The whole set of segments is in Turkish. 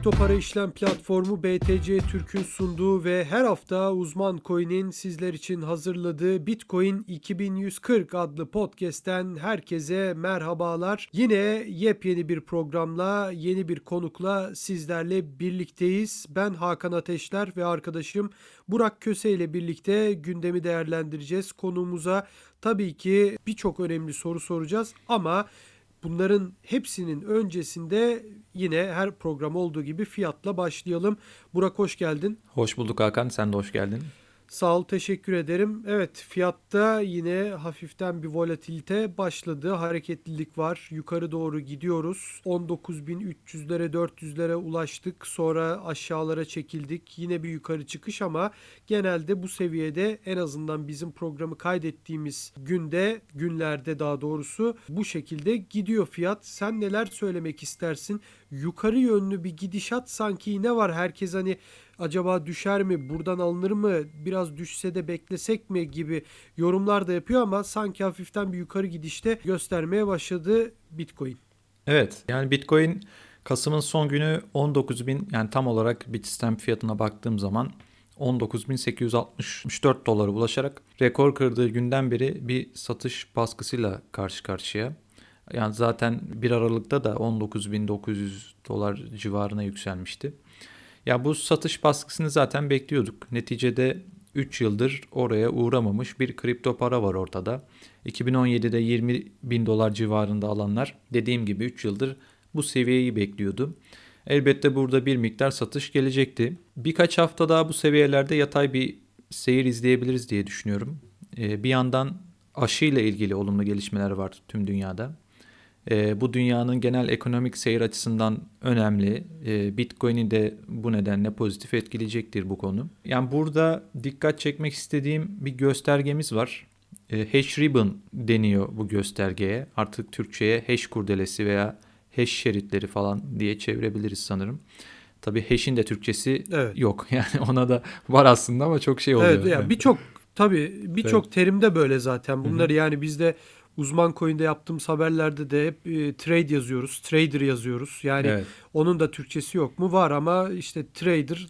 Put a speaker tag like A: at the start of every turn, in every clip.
A: Kripto para işlem platformu BTC Türk'ün sunduğu ve her hafta uzman coin'in sizler için hazırladığı Bitcoin 2140 adlı podcast'ten herkese merhabalar. Yine yepyeni bir programla, yeni bir konukla sizlerle birlikteyiz. Ben Hakan Ateşler ve arkadaşım Burak Köse ile birlikte gündemi değerlendireceğiz. Konuğumuza tabii ki birçok önemli soru soracağız ama Bunların hepsinin öncesinde yine her program olduğu gibi fiyatla başlayalım. Burak hoş geldin.
B: Hoş bulduk Hakan, sen de hoş geldin.
A: Sağ ol, teşekkür ederim. Evet, fiyatta yine hafiften bir volatilite başladı. Hareketlilik var. Yukarı doğru gidiyoruz. 19.300'lere, 400'lere ulaştık. Sonra aşağılara çekildik. Yine bir yukarı çıkış ama genelde bu seviyede en azından bizim programı kaydettiğimiz günde, günlerde daha doğrusu bu şekilde gidiyor fiyat. Sen neler söylemek istersin? Yukarı yönlü bir gidişat sanki ne var? Herkes hani acaba düşer mi, buradan alınır mı, biraz düşse de beklesek mi gibi yorumlar da yapıyor ama sanki hafiften bir yukarı gidişte göstermeye başladı Bitcoin.
B: Evet yani Bitcoin Kasım'ın son günü 19 bin yani tam olarak Bitstamp fiyatına baktığım zaman 19.864 dolara ulaşarak rekor kırdığı günden beri bir satış baskısıyla karşı karşıya. Yani zaten 1 Aralık'ta da 19.900 dolar civarına yükselmişti. Ya bu satış baskısını zaten bekliyorduk. Neticede 3 yıldır oraya uğramamış bir kripto para var ortada. 2017'de 20 bin dolar civarında alanlar dediğim gibi 3 yıldır bu seviyeyi bekliyordu. Elbette burada bir miktar satış gelecekti. Birkaç hafta daha bu seviyelerde yatay bir seyir izleyebiliriz diye düşünüyorum. Ee, bir yandan aşı ile ilgili olumlu gelişmeler var tüm dünyada. E, bu dünyanın genel ekonomik seyir açısından önemli. E, Bitcoin'i de bu nedenle pozitif etkileyecektir bu konu. Yani burada dikkat çekmek istediğim bir göstergemiz var. E, hash ribbon deniyor bu göstergeye. Artık Türkçe'ye hash kurdelesi veya hash şeritleri falan diye çevirebiliriz sanırım. Tabii hash'in de Türkçesi evet. yok. Yani ona da var aslında ama çok şey oluyor.
A: Evet yani birçok tabii birçok evet. terimde böyle zaten. Bunları Hı-hı. yani bizde uzman coin'de yaptığımız haberlerde de hep e, trade yazıyoruz. Trader yazıyoruz. Yani evet. onun da Türkçesi yok mu? Var ama işte trader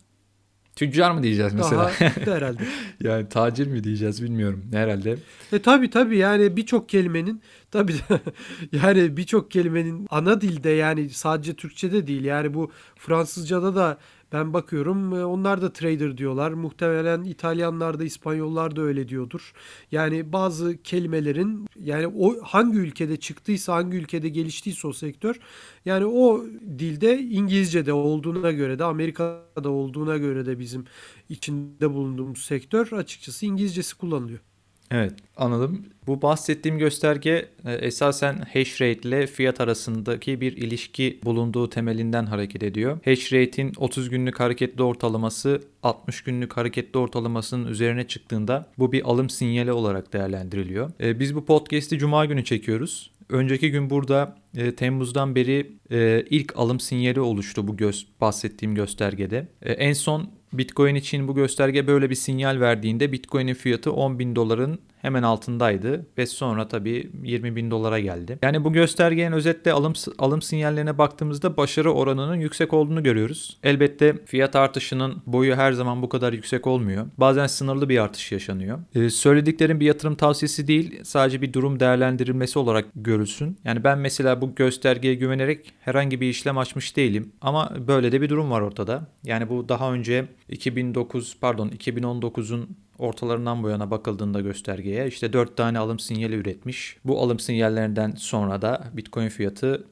B: Tüccar mı diyeceğiz mesela?
A: Daha herhalde.
B: yani tacir mi diyeceğiz bilmiyorum herhalde.
A: E tabi tabi yani birçok kelimenin tabi yani birçok kelimenin ana dilde yani sadece Türkçe'de değil yani bu Fransızca'da da ben bakıyorum e, onlar da trader diyorlar. Muhtemelen İtalyanlar da İspanyollar da öyle diyordur. Yani bazı kelimelerin yani o hangi ülkede çıktıysa hangi ülkede geliştiyse o sektör yani o dilde İngilizce'de olduğuna göre de Amerika'da olduğuna göre de bizim içinde bulunduğumuz sektör açıkçası İngilizcesi kullanılıyor.
B: Evet anladım. Bu bahsettiğim gösterge e, esasen hash rate ile fiyat arasındaki bir ilişki bulunduğu temelinden hareket ediyor. Hash rate'in 30 günlük hareketli ortalaması 60 günlük hareketli ortalamasının üzerine çıktığında bu bir alım sinyali olarak değerlendiriliyor. E, biz bu podcast'i cuma günü çekiyoruz. Önceki gün burada e, Temmuz'dan beri e, ilk alım sinyali oluştu bu göz, bahsettiğim göstergede. E, en son Bitcoin için bu gösterge böyle bir sinyal verdiğinde Bitcoin'in fiyatı 10 bin doların hemen altındaydı ve sonra tabii 20 bin dolara geldi. Yani bu göstergenin özetle alım, alım sinyallerine baktığımızda başarı oranının yüksek olduğunu görüyoruz. Elbette fiyat artışının boyu her zaman bu kadar yüksek olmuyor. Bazen sınırlı bir artış yaşanıyor. Ee, söylediklerim bir yatırım tavsiyesi değil sadece bir durum değerlendirilmesi olarak görülsün. Yani ben mesela bu göstergeye güvenerek herhangi bir işlem açmış değilim ama böyle de bir durum var ortada. Yani bu daha önce 2009 pardon 2019'un ortalarından bu yana bakıldığında göstergeye işte 4 tane alım sinyali üretmiş. Bu alım sinyallerinden sonra da Bitcoin fiyatı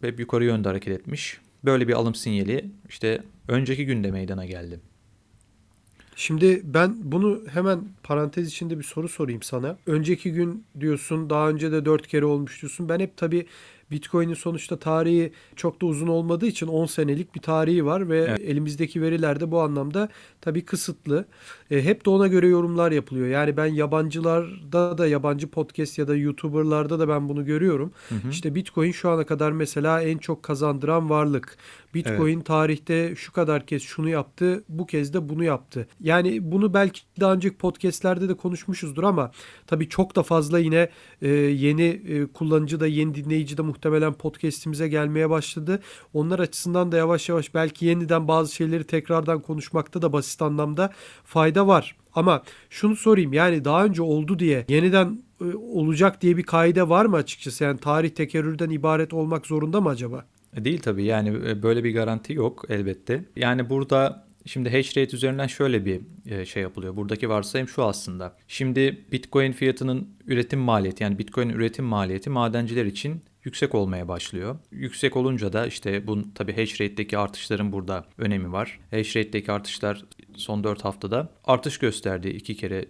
B: hep yukarı yönde hareket etmiş. Böyle bir alım sinyali işte önceki günde meydana geldi.
A: Şimdi ben bunu hemen parantez içinde bir soru sorayım sana. Önceki gün diyorsun daha önce de 4 kere olmuş diyorsun. Ben hep tabii Bitcoin'in sonuçta tarihi çok da uzun olmadığı için 10 senelik bir tarihi var ve evet. elimizdeki veriler de bu anlamda tabii kısıtlı. E, hep de ona göre yorumlar yapılıyor. Yani ben yabancılarda da yabancı podcast ya da YouTuber'larda da ben bunu görüyorum. Hı hı. İşte Bitcoin şu ana kadar mesela en çok kazandıran varlık. Bitcoin evet. tarihte şu kadar kez şunu yaptı, bu kez de bunu yaptı. Yani bunu belki daha önceki podcastlerde de konuşmuşuzdur ama tabii çok da fazla yine e, yeni e, kullanıcı da yeni dinleyici de muhtemelen podcast'imize gelmeye başladı. Onlar açısından da yavaş yavaş belki yeniden bazı şeyleri tekrardan konuşmakta da basit anlamda fayda var. Ama şunu sorayım yani daha önce oldu diye yeniden e, olacak diye bir kaide var mı açıkçası? Yani tarih tekerrürden ibaret olmak zorunda mı acaba?
B: Değil tabii yani e, böyle bir garanti yok elbette. Yani burada Şimdi hash rate üzerinden şöyle bir e, şey yapılıyor. Buradaki varsayım şu aslında. Şimdi Bitcoin fiyatının üretim maliyeti yani Bitcoin üretim maliyeti madenciler için yüksek olmaya başlıyor. Yüksek olunca da işte bu tabii hash rate'deki artışların burada önemi var. Hash rate'deki artışlar son 4 haftada artış gösterdi. 2 kere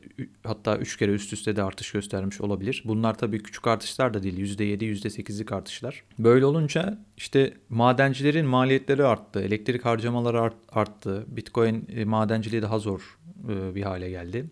B: hatta 3 kere üst üste de artış göstermiş olabilir. Bunlar tabii küçük artışlar da değil. %7, %8'lik artışlar. Böyle olunca işte madencilerin maliyetleri arttı. Elektrik harcamaları arttı. Bitcoin e, madenciliği daha zor e, bir hale geldi.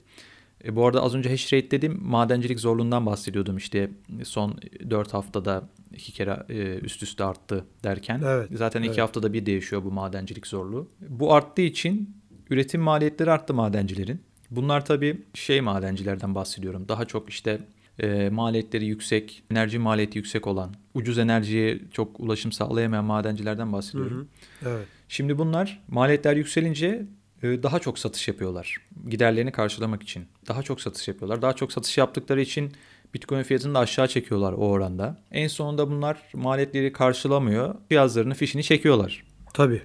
B: E, bu arada az önce hash rate dedim madencilik zorluğundan bahsediyordum işte son 4 haftada iki kere e, üst üste arttı derken.
A: Evet,
B: Zaten iki
A: evet.
B: haftada bir değişiyor bu madencilik zorluğu. Bu arttığı için üretim maliyetleri arttı madencilerin. Bunlar tabii şey madencilerden bahsediyorum. Daha çok işte e, maliyetleri yüksek, enerji maliyeti yüksek olan, ucuz enerjiye çok ulaşım sağlayamayan madencilerden bahsediyorum.
A: Hı hı. Evet.
B: Şimdi bunlar maliyetler yükselince daha çok satış yapıyorlar. Giderlerini karşılamak için. Daha çok satış yapıyorlar. Daha çok satış yaptıkları için Bitcoin fiyatını da aşağı çekiyorlar o oranda. En sonunda bunlar maliyetleri karşılamıyor. Cihazlarını fişini çekiyorlar.
A: Tabii.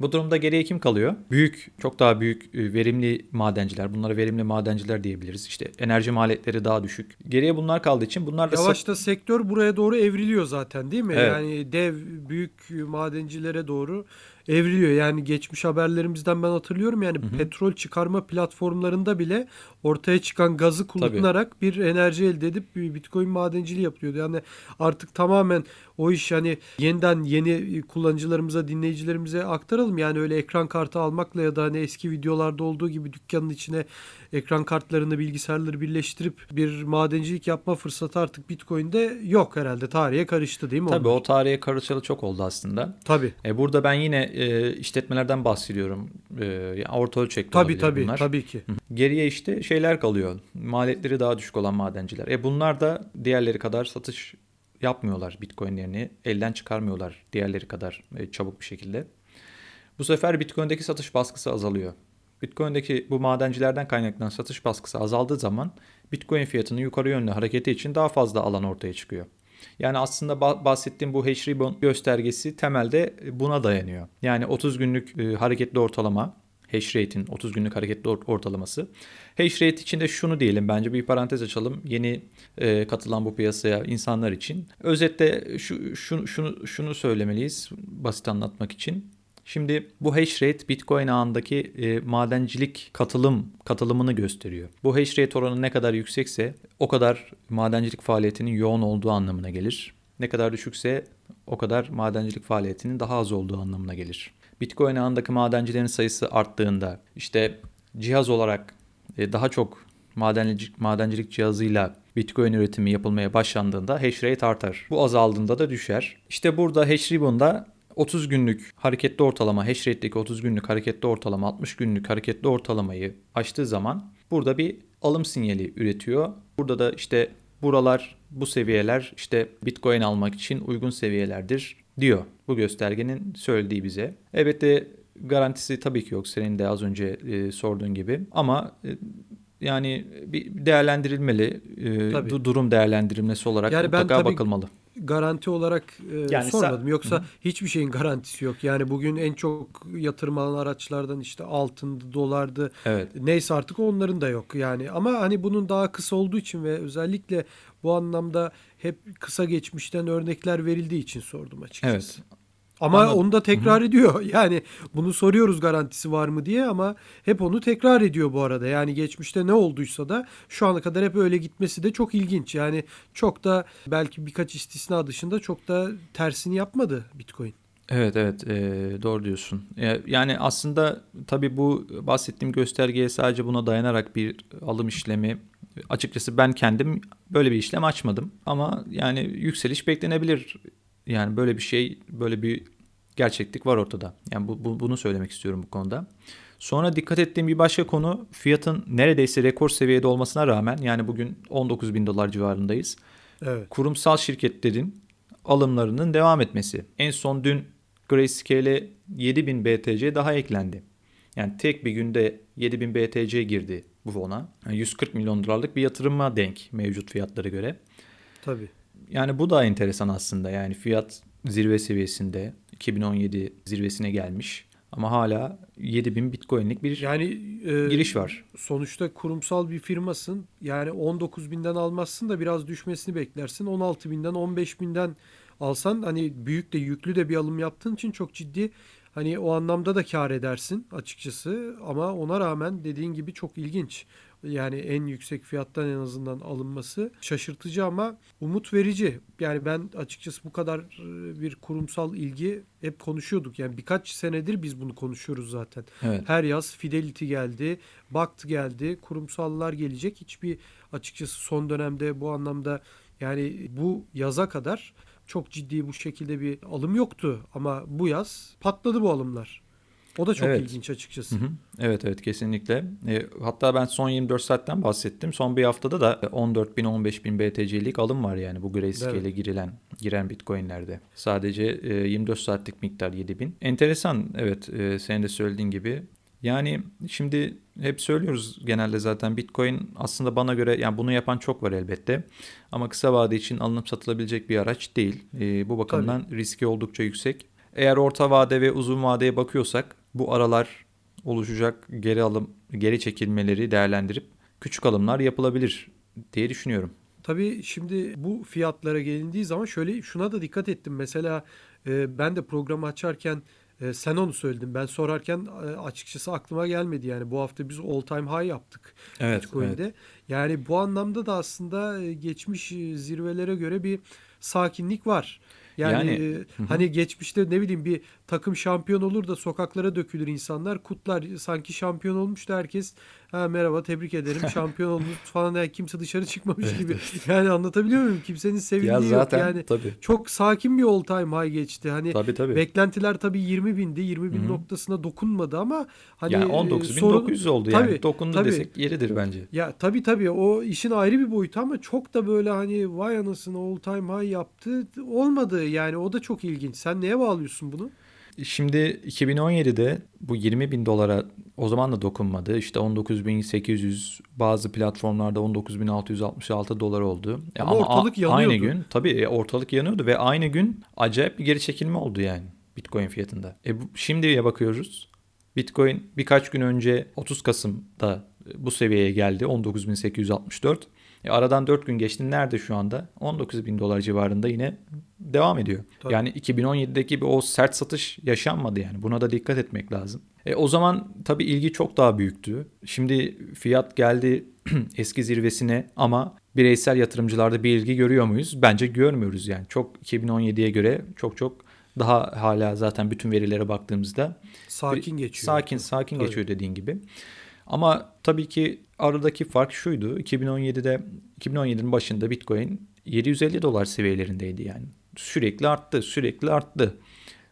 B: Bu durumda geriye kim kalıyor? Büyük, çok daha büyük e, verimli madenciler. Bunlara verimli madenciler diyebiliriz. İşte enerji maliyetleri daha düşük. Geriye bunlar kaldığı için bunlar da
A: Yavaş da sektör buraya doğru evriliyor zaten değil mi?
B: Evet.
A: Yani dev büyük madencilere doğru evriliyor. Yani geçmiş haberlerimizden ben hatırlıyorum yani petrol çıkarma platformlarında bile ortaya çıkan gazı kullanarak bir enerji elde edip bir Bitcoin madenciliği yapıyordu. Yani artık tamamen o iş hani yeniden yeni kullanıcılarımıza, dinleyicilerimize aktaralım. Yani öyle ekran kartı almakla ya da hani eski videolarda olduğu gibi dükkanın içine ekran kartlarını, bilgisayarları birleştirip bir madencilik yapma fırsatı artık Bitcoin'de yok herhalde. Tarihe karıştı değil mi?
B: Tabii
A: onlar?
B: o tarihe karışalı çok oldu aslında.
A: Tabii.
B: E, burada ben yine e, işletmelerden bahsediyorum. E, yani orta ölçekli
A: Tabii tabii
B: bunlar.
A: tabii ki.
B: Geriye işte şeyler kalıyor. Maliyetleri daha düşük olan madenciler. E bunlar da diğerleri kadar satış yapmıyorlar Bitcoin'lerini. Elden çıkarmıyorlar diğerleri kadar e, çabuk bir şekilde. Bu sefer Bitcoin'deki satış baskısı azalıyor. Bitcoin'deki bu madencilerden kaynaklanan satış baskısı azaldığı zaman Bitcoin fiyatının yukarı yönlü hareketi için daha fazla alan ortaya çıkıyor. Yani aslında ba- bahsettiğim bu hash ribbon göstergesi temelde buna dayanıyor. Yani 30 günlük e, hareketli ortalama hash rate'in 30 günlük hareketli or- ortalaması. Hash rate için de şunu diyelim bence bir parantez açalım yeni e, katılan bu piyasaya insanlar için. Özetle şu şunu şunu şunu söylemeliyiz basit anlatmak için. Şimdi bu hash rate Bitcoin ağındaki e, madencilik katılım katılımını gösteriyor. Bu hash rate oranı ne kadar yüksekse o kadar madencilik faaliyetinin yoğun olduğu anlamına gelir. Ne kadar düşükse o kadar madencilik faaliyetinin daha az olduğu anlamına gelir. Bitcoin ağındaki madencilerin sayısı arttığında işte cihaz olarak e, daha çok madencilik, madencilik cihazıyla Bitcoin üretimi yapılmaya başlandığında hash rate artar. Bu azaldığında da düşer. İşte burada hash ribbon'da 30 günlük hareketli ortalama, hash rate'deki 30 günlük hareketli ortalama, 60 günlük hareketli ortalamayı aştığı zaman burada bir alım sinyali üretiyor. Burada da işte buralar, bu seviyeler işte Bitcoin almak için uygun seviyelerdir diyor. Bu göstergenin söylediği bize. Elbette garantisi tabii ki yok senin de az önce e, sorduğun gibi ama e, yani bir değerlendirilmeli. E,
A: Tabii.
B: du- durum değerlendirilmesi olarak
A: Yani ben
B: mutlaka
A: tabii-
B: bakılmalı.
A: Garanti olarak e,
B: Yani
A: sormadım. Yoksa hiçbir şeyin garantisi yok. Yani bugün en çok yatırım alan araçlardan işte altındı, dolardı.
B: Evet.
A: Neyse artık onların da yok yani. Ama hani bunun daha kısa olduğu için ve özellikle bu anlamda hep kısa geçmişten örnekler verildiği için sordum açıkçası.
B: Evet.
A: Ama
B: Anladım.
A: onu da tekrar ediyor. Yani bunu soruyoruz garantisi var mı diye ama hep onu tekrar ediyor bu arada. Yani geçmişte ne olduysa da şu ana kadar hep öyle gitmesi de çok ilginç. Yani çok da belki birkaç istisna dışında çok da tersini yapmadı Bitcoin.
B: Evet evet e, doğru diyorsun. E, yani aslında tabii bu bahsettiğim göstergeye sadece buna dayanarak bir alım işlemi açıkçası ben kendim böyle bir işlem açmadım. Ama yani yükseliş beklenebilir. Yani böyle bir şey böyle bir gerçeklik var ortada. Yani bu, bu- bunu söylemek istiyorum bu konuda. Sonra dikkat ettiğim bir başka konu fiyatın neredeyse rekor seviyede olmasına rağmen yani bugün 19 bin dolar civarındayız
A: Evet.
B: kurumsal şirketlerin alımlarının devam etmesi. En son dün Grayscale'e 7000 BTC daha eklendi. Yani tek bir günde 7000 BTC girdi bu fona. Yani 140 milyon dolarlık bir yatırıma denk mevcut fiyatlara göre.
A: Tabii.
B: Yani bu da enteresan aslında. Yani fiyat zirve seviyesinde 2017 zirvesine gelmiş. Ama hala 7000 Bitcoin'lik bir
A: Yani e,
B: giriş var.
A: sonuçta kurumsal bir firmasın. Yani 19 binden almazsın da biraz düşmesini beklersin. 16 binden 15 binden alsan hani büyük de yüklü de bir alım yaptığın için çok ciddi hani o anlamda da kar edersin açıkçası. Ama ona rağmen dediğin gibi çok ilginç. Yani en yüksek fiyattan en azından alınması şaşırtıcı ama umut verici. Yani ben açıkçası bu kadar e, bir kurumsal ilgi hep konuşuyorduk. Yani birkaç senedir biz bunu konuşuyoruz zaten.
B: Evet.
A: Her yaz Fidelity geldi, Bakt geldi, kurumsallar gelecek. Hiçbir açıkçası son dönemde bu anlamda yani bu yaza kadar çok ciddi bu şekilde bir alım yoktu. Ama bu yaz patladı bu alımlar. O da çok
B: Evet.
A: ilginç açıkçası.
B: Hı hı. Evet evet kesinlikle. E, hatta ben son 24 saatten bahsettim. Son bir haftada da 14 bin 15 bin BTC'lik alım var yani bu Grayscale'e
A: Evet.
B: girilen giren Bitcoin'lerde. Sadece e, 24 saatlik miktar 7 bin. Enteresan evet e, senin de söylediğin gibi. Yani şimdi hep söylüyoruz genelde zaten Bitcoin aslında bana göre yani bunu yapan çok var elbette. Ama kısa vade için alınıp satılabilecek bir araç değil. E, bu bakımdan riski oldukça yüksek. Eğer orta vade ve uzun vadeye bakıyorsak bu aralar oluşacak geri alım, geri çekilmeleri değerlendirip küçük alımlar yapılabilir diye düşünüyorum.
A: Tabii şimdi bu fiyatlara gelindiği zaman şöyle şuna da dikkat ettim. Mesela e, ben de programı açarken e, sen onu söyledin. Ben sorarken e, açıkçası aklıma gelmedi. Yani bu hafta biz all time high yaptık Bitcoin'de. Yani bu anlamda da aslında e, geçmiş e, zirvelere göre bir sakinlik var. Yani,
B: Yani,
A: e, hani geçmişte ne bileyim bir takım şampiyon olur da sokaklara dökülür insanlar. Kutlar sanki şampiyon olmuş da herkes ha, merhaba tebrik ederim şampiyon olmuş falan yani kimse dışarı çıkmamış
B: Evet,
A: gibi. Yani anlatabiliyor muyum? Kimsenin sevindiği
B: Ya zaten
A: yok. Yani
B: tabii.
A: çok sakin bir all time high geçti. Hani
B: Tabii tabii.
A: beklentiler tabii 20 bindi. 20 bin
B: Hı hı.
A: noktasına dokunmadı ama hani
B: yani
A: e,
B: 19.900
A: sorun-
B: oldu
A: Tabii,
B: yani. Dokundu
A: tabii.
B: desek yeridir bence.
A: ya tabii tabii o işin ayrı bir boyutu ama çok da böyle hani vay anasını all time high yaptı olmadı yani o da çok ilginç. Sen neye bağlıyorsun bunu?
B: Şimdi 2017'de bu 20 bin dolara o zaman da dokunmadı. İşte 19.800 bazı platformlarda 19.666 dolar oldu. E
A: Ama ortalık
B: a- Aynı
A: yanıyordu.
B: gün tabii e, ortalık yanıyordu ve aynı gün acayip bir geri çekilme oldu yani Bitcoin fiyatında. E bu, şimdiye bakıyoruz. Bitcoin birkaç gün önce 30 Kasım'da bu seviyeye geldi 19.864. E aradan 4 gün geçti. Nerede şu anda? 19.000 dolar civarında yine devam ediyor.
A: Tabii.
B: Yani 2017'deki gibi o sert satış yaşanmadı yani. Buna da dikkat etmek lazım. E, o zaman tabii ilgi çok daha büyüktü. Şimdi fiyat geldi eski zirvesine ama bireysel yatırımcılarda bir ilgi görüyor muyuz? Bence görmüyoruz yani. Çok 2017'ye göre çok çok daha hala zaten bütün verilere baktığımızda
A: Sakin geçiyor.
B: Sakin sakin
A: Tabii.
B: geçiyor dediğin gibi. Ama tabii ki aradaki fark şuydu. 2017'de 2017'nin başında Bitcoin 750 dolar seviyelerindeydi yani. Sürekli arttı, sürekli arttı.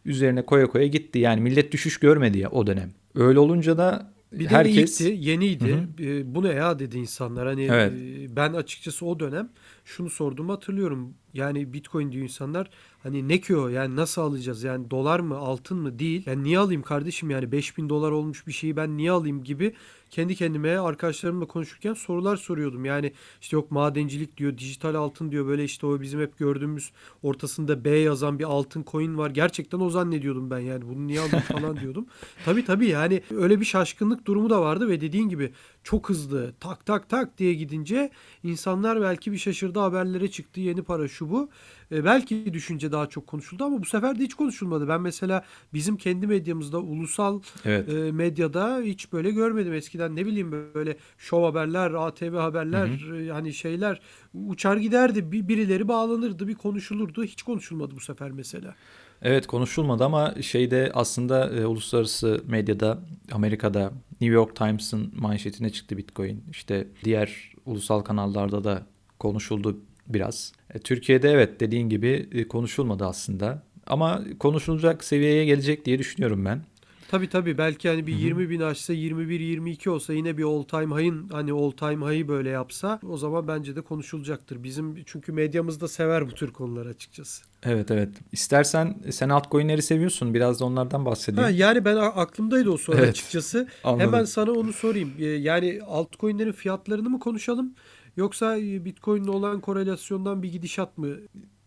B: Üzerine koya koya gitti. Yani millet düşüş görmedi ya o dönem. Öyle olunca da
A: Bir de
B: herkes
A: ilkti, yeniydi.
B: Hı
A: E, bu ne ya dedi insanlar. Hani
B: Evet.
A: e, ben açıkçası o dönem şunu sorduğumu hatırlıyorum. Yani Bitcoin diyor insanlar. Hani ne ki o? Yani nasıl alacağız? Yani dolar mı, altın mı? Değil. Yani niye alayım kardeşim? Yani 5000 dolar olmuş bir şeyi ben niye alayım gibi kendi kendime arkadaşlarımla konuşurken sorular soruyordum. Yani işte yok madencilik diyor, dijital altın diyor. Böyle işte o bizim hep gördüğümüz ortasında B yazan bir altın coin var. Gerçekten o zannediyordum ben yani. Bunu niye alayım falan diyordum. Tabii tabii yani öyle bir şaşkınlık durumu da vardı ve dediğin gibi çok hızlı tak tak tak diye gidince insanlar belki bir şaşırdı haberlere çıktı yeni para şu bu. E, belki düşünce daha çok konuşuldu ama bu sefer de hiç konuşulmadı. Ben mesela bizim kendi medyamızda ulusal
B: evet.
A: e, medyada hiç böyle görmedim eskiden ne bileyim böyle şov haberler, ATV haberler e, hani şeyler uçar giderdi bir birileri bağlanırdı bir konuşulurdu hiç konuşulmadı bu sefer mesela.
B: Evet konuşulmadı ama şeyde aslında e, uluslararası medyada Amerika'da New York Times'ın manşetine çıktı Bitcoin. İşte diğer ulusal kanallarda da konuşuldu biraz. E, Türkiye'de evet dediğin gibi e, konuşulmadı aslında. Ama konuşulacak seviyeye gelecek diye düşünüyorum ben.
A: Tabii tabii belki hani bir
B: Hı hı.
A: 20 bin aşsa 21-22 olsa yine bir all time high'ın hani all time high'ı böyle yapsa o zaman bence de konuşulacaktır. Bizim çünkü medyamız da sever bu tür konuları açıkçası.
B: Evet evet. İstersen sen altcoin'leri seviyorsun. Biraz da onlardan bahsedeyim.
A: Ha, yani ben aklımdaydı o soru
B: Evet.
A: açıkçası.
B: Anladım.
A: Hemen sana onu sorayım. Yani altcoin'lerin fiyatlarını mı konuşalım yoksa e, Bitcoin'le olan korelasyondan bir gidişat mı?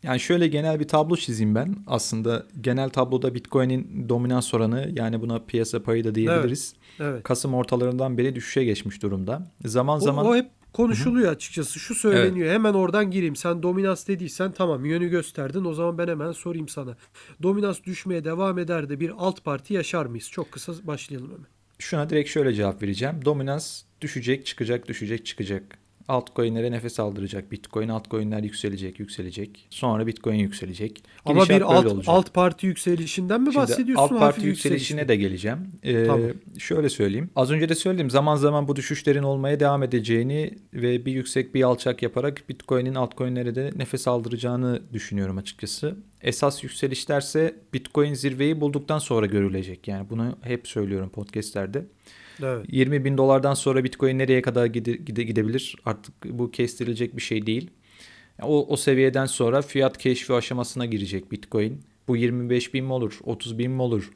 B: Yani şöyle genel bir tablo çizeyim ben. Aslında genel tabloda Bitcoin'in dominans oranı yani buna piyasa payı da diyebiliriz.
A: Evet.
B: Kasım ortalarından beri düşüşe geçmiş durumda. Zaman
A: O,
B: zaman
A: o hep konuşuluyor açıkçası. Şu söyleniyor. Hemen oradan gireyim. Sen dominans dediysen tamam yönü gösterdin. O zaman ben hemen sorayım sana. Dominans düşmeye devam eder de bir alt parti yaşar mıyız? Çok kısa başlayalım hemen.
B: şuna direkt şöyle cevap vereceğim. Dominans düşecek, çıkacak, düşecek, çıkacak. Altcoin'lere nefes aldıracak. Bitcoin altcoin'ler yükselecek, yükselecek. Sonra Bitcoin yükselecek.
A: Ama
B: Gidişat
A: bir alt,
B: olacak.
A: alt parti yükselişinden mi
B: Şimdi
A: bahsediyorsun?
B: alt parti yükselişine de geleceğim. Ee,
A: Tamam.
B: Şöyle söyleyeyim. Az önce de söyledim. Zaman zaman bu düşüşlerin olmaya devam edeceğini ve bir yüksek bir alçak yaparak Bitcoin'in altcoin'lere de nefes aldıracağını düşünüyorum açıkçası. Esas yükselişlerse Bitcoin zirveyi bulduktan sonra görülecek. Yani bunu hep söylüyorum podcastlerde.
A: Evet.
B: 20 bin dolardan sonra Bitcoin nereye kadar gide, gide- gidebilir? Artık bu kestirilecek bir şey değil. O, o seviyeden sonra fiyat keşfi aşamasına girecek Bitcoin. Bu 25 bin mi olur? 30 bin mi olur?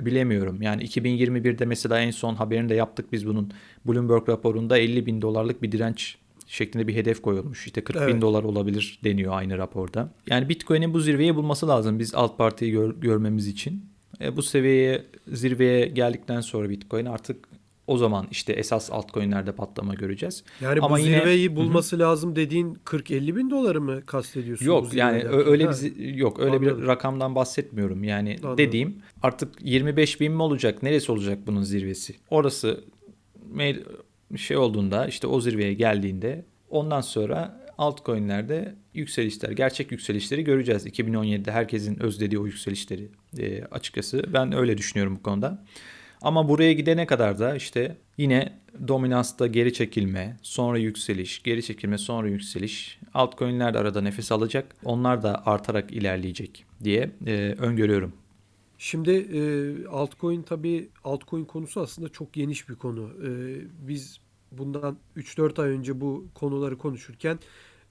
B: Bilemiyorum. Yani 2021'de mesela en son haberini de yaptık biz bunun. Bloomberg raporunda 50 bin dolarlık bir direnç şeklinde bir hedef koyulmuş. İşte 40
A: Evet.
B: bin dolar olabilir deniyor aynı raporda. Yani Bitcoin'in bu zirveyi bulması lazım biz alt partiyi gör- görmemiz için. E, bu seviyeye zirveye geldikten sonra Bitcoin artık o zaman işte esas altcoin'lerde patlama göreceğiz.
A: Yani
B: Ama
A: bu
B: yine-
A: zirveyi
B: Hı hı.
A: bulması lazım dediğin 40-50 bin doları mı kastediyorsun?
B: Yok yani öyle
A: Ha,
B: bir yok öyle
A: Anladım.
B: bir rakamdan bahsetmiyorum. Yani
A: Anladım.
B: dediğim artık 25 bin mi olacak? Neresi olacak bunun zirvesi? Orası şey olduğunda işte o zirveye geldiğinde ondan sonra altcoin'lerde yükselişler, gerçek yükselişleri göreceğiz. 2017'de herkesin özlediği o yükselişleri e, açıkçası. Ben öyle düşünüyorum bu konuda. Ama buraya gidene kadar da işte yine dominansta geri çekilme, sonra yükseliş, geri çekilme, sonra yükseliş. Altcoin'ler de arada nefes alacak. Onlar da artarak ilerleyecek diye e, öngörüyorum.
A: Şimdi e, altcoin tabii altcoin konusu aslında çok geniş bir konu. E, biz bundan 3-4 ay önce bu konuları konuşurken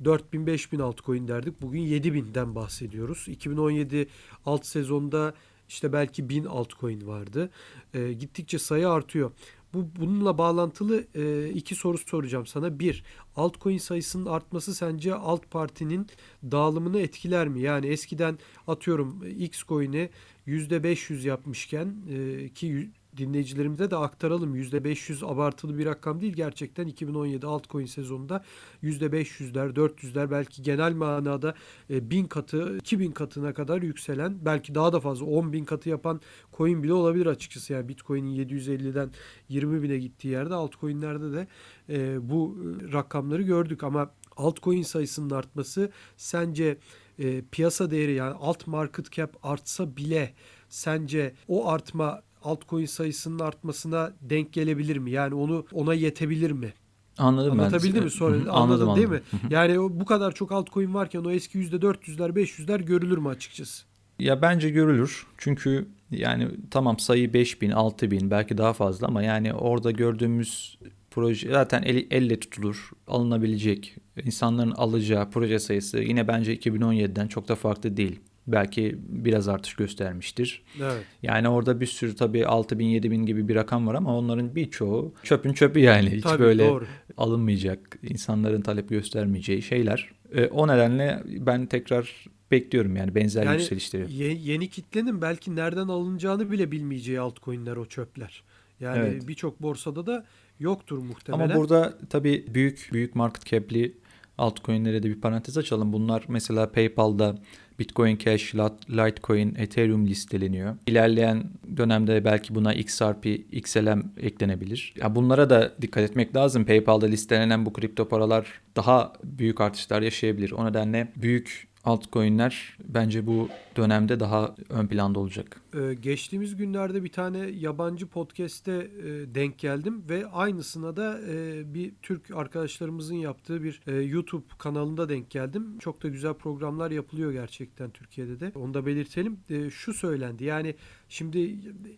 A: 4000 5000 altcoin derdik. Bugün 7000'den bahsediyoruz. 2017 alt sezonda işte belki 1000 altcoin vardı. E, gittikçe sayı artıyor. Bu bununla bağlantılı e, iki soru soracağım sana. Bir, altcoin sayısının artması sence alt partinin dağılımını etkiler mi? Yani eskiden atıyorum X coin'i %500 yapmışken e, ki dinleyicilerimize de aktaralım. %500 abartılı bir rakam değil. Gerçekten 2017 altcoin sezonunda %500'ler, 400'ler belki genel manada e, 1000 katı, 2000 katına kadar yükselen belki daha da fazla 10 bin katı yapan coin bile olabilir açıkçası. Yani Bitcoin'in 750'den 20 bine gittiği yerde altcoin'lerde de e, bu e, rakamları gördük ama altcoin sayısının artması sence e, piyasa değeri yani alt market cap artsa bile sence o artma altcoin sayısının artmasına denk gelebilir mi? Yani onu ona yetebilir mi?
B: Anladım ben.
A: Anlatabildim mi? Sonra anladın
B: anladım,
A: değil mi?
B: anladım. Hı.
A: Yani bu kadar çok altcoin varken o eski %400'ler 500'ler görülür mü açıkçası?
B: Ya bence görülür. Çünkü yani tamam sayı 5000, 6000 belki daha fazla ama yani orada gördüğümüz proje zaten eli, elle tutulur, alınabilecek, insanların alacağı proje sayısı yine bence 2017'den çok da farklı değil. Belki biraz artış göstermiştir.
A: Evet.
B: Yani orada bir sürü tabii 6000 7000 gibi bir rakam var ama onların birçoğu çöpün çöpü yani. Hiç
A: Tabii
B: böyle
A: doğru.
B: alınmayacak, insanların talep göstermeyeceği şeyler. E, o nedenle ben tekrar bekliyorum yani benzer
A: Yani
B: yükselişleri.
A: ye- yeni kitlenin belki nereden alınacağını bile bilmeyeceği altcoin'ler o çöpler. Yani
B: Evet.
A: birçok borsada da yoktur muhtemelen.
B: Ama burada tabii büyük büyük market cap'li altcoin'lere de bir parantez açalım. Bunlar mesela PayPal'da Bitcoin Cash, Litecoin, Ethereum listeleniyor. İlerleyen dönemde belki buna XRP, XLM eklenebilir. Ya bunlara da dikkat etmek lazım. PayPal'da listelenen bu kripto paralar daha büyük artışlar yaşayabilir. O nedenle büyük altcoin'ler bence bu dönemde daha ön planda olacak.
A: Ee, geçtiğimiz günlerde bir tane yabancı podcast'te e, denk geldim ve aynısına da e, bir Türk arkadaşlarımızın yaptığı bir e, YouTube kanalında denk geldim. Çok da güzel programlar yapılıyor gerçekten Türkiye'de de. Onu da belirtelim. E, şu söylendi yani şimdi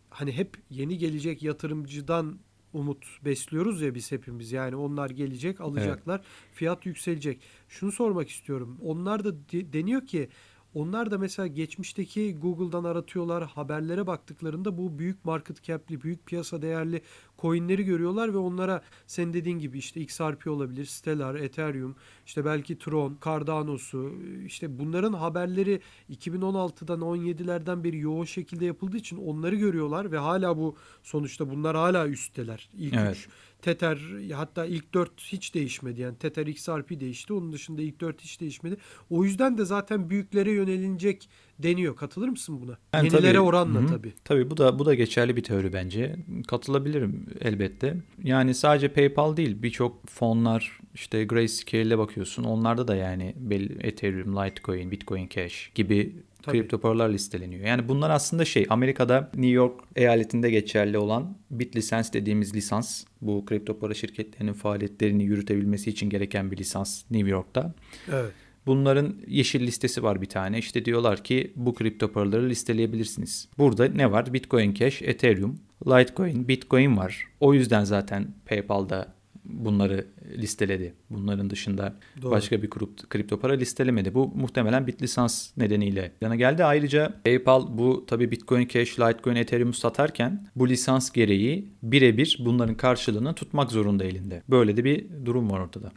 A: hani hep yeni gelecek yatırımcıdan umut besliyoruz ya biz hepimiz. Yani onlar gelecek, alacaklar, fiyat yükselecek. Şunu sormak istiyorum. Onlar da de- deniyor ki onlar da mesela geçmişteki Google'dan aratıyorlar. Haberlere baktıklarında bu büyük market cap'li, büyük piyasa değerli coin'leri görüyorlar ve onlara senin dediğin gibi işte XRP olabilir, Stellar, Ethereum, işte belki Tron, Cardano'su, işte bunların haberleri 2016'dan 17'lerden beri yoğun şekilde yapıldığı için onları görüyorlar ve hala bu sonuçta bunlar hala üstteler. İlk
B: Evet.
A: üç. Tether hatta ilk 4 hiç değişmedi. Yani Tether XRP değişti. Onun dışında ilk 4 hiç değişmedi. O yüzden de zaten büyüklere yönelilecek deniyor. Katılır mısın buna?
B: Yani
A: Yenilere
B: tabii-
A: oranla
B: Hı
A: tabii.
B: Tabii bu da bu da geçerli bir teori bence. Katılabilirim elbette. Yani sadece PayPal değil birçok fonlar işte Grayscale'e bakıyorsun. Onlarda da yani belli Ethereum, Litecoin, Bitcoin Cash gibi
A: Tabii.
B: kripto paralar listeleniyor. Yani bunlar aslında şey Amerika'da New York eyaletinde geçerli olan BitLicense dediğimiz lisans. Bu kripto para şirketlerinin faaliyetlerini yürütebilmesi için gereken bir lisans New York'ta.
A: Evet.
B: Bunların yeşil listesi var bir tane. İşte diyorlar ki bu kripto paraları listeleyebilirsiniz. Burada ne var? Bitcoin Cash, Ethereum, Litecoin, Bitcoin var. O yüzden zaten PayPal'da bunları listeledi. Bunların dışında
A: Doğru.
B: başka bir kripto, kripto para listelemedi. Bu muhtemelen BitLisans nedeniyle yana geldi. Ayrıca PayPal bu tabii Bitcoin Cash, Litecoin, Ethereum satarken bu lisans gereği birebir bunların karşılığını tutmak zorunda elinde. Böyle de bir durum var ortada.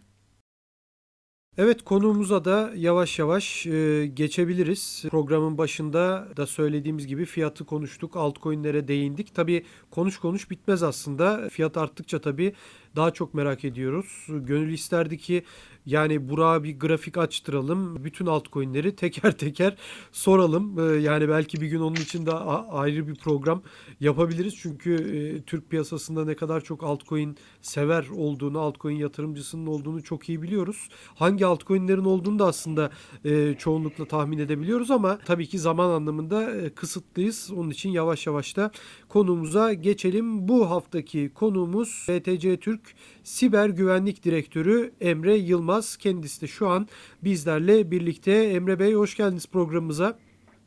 A: Evet konuğumuza da yavaş yavaş e, geçebiliriz. Programın başında da söylediğimiz gibi fiyatı konuştuk, altcoin'lere değindik. Tabii konuş konuş bitmez aslında. Fiyat arttıkça tabii daha çok merak ediyoruz. Gönül isterdi ki yani Burak'a bir grafik açtıralım. Bütün altcoin'leri teker teker soralım. E, yani belki bir gün onun için de ayrı bir program yapabiliriz. Çünkü e, Türk piyasasında ne kadar çok altcoin sever olduğunu, altcoin yatırımcısının olduğunu çok iyi biliyoruz. Hangi altcoin'lerin olduğunu da aslında e, çoğunlukla tahmin edebiliyoruz ama tabii ki zaman anlamında e, kısıtlıyız. Onun için yavaş yavaş da konumuza geçelim. Bu haftaki konuğumuz BTC Türk Siber Güvenlik Direktörü Emre Yılmaz. Kendisi de şu an bizlerle birlikte. Emre Bey hoş geldiniz programımıza.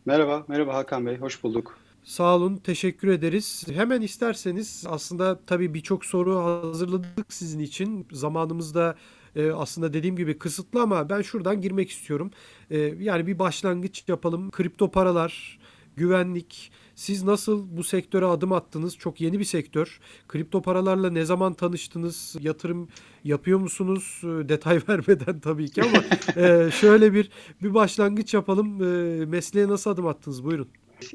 C: Merhaba, merhaba Hakan Bey, hoş bulduk.
A: Sağ olun, teşekkür ederiz. Hemen isterseniz aslında tabii birçok soru hazırladık sizin için. Zamanımız da e, aslında dediğim gibi kısıtlı ama ben şuradan girmek istiyorum. E, yani bir başlangıç yapalım. Kripto paralar, güvenlik. Siz nasıl bu sektöre adım attınız? Çok yeni bir sektör. Kripto paralarla ne zaman tanıştınız? Yatırım yapıyor musunuz? E, Detay vermeden tabii ki ama e, şöyle bir bir başlangıç yapalım. E, Mesleğe nasıl adım attınız? Buyurun.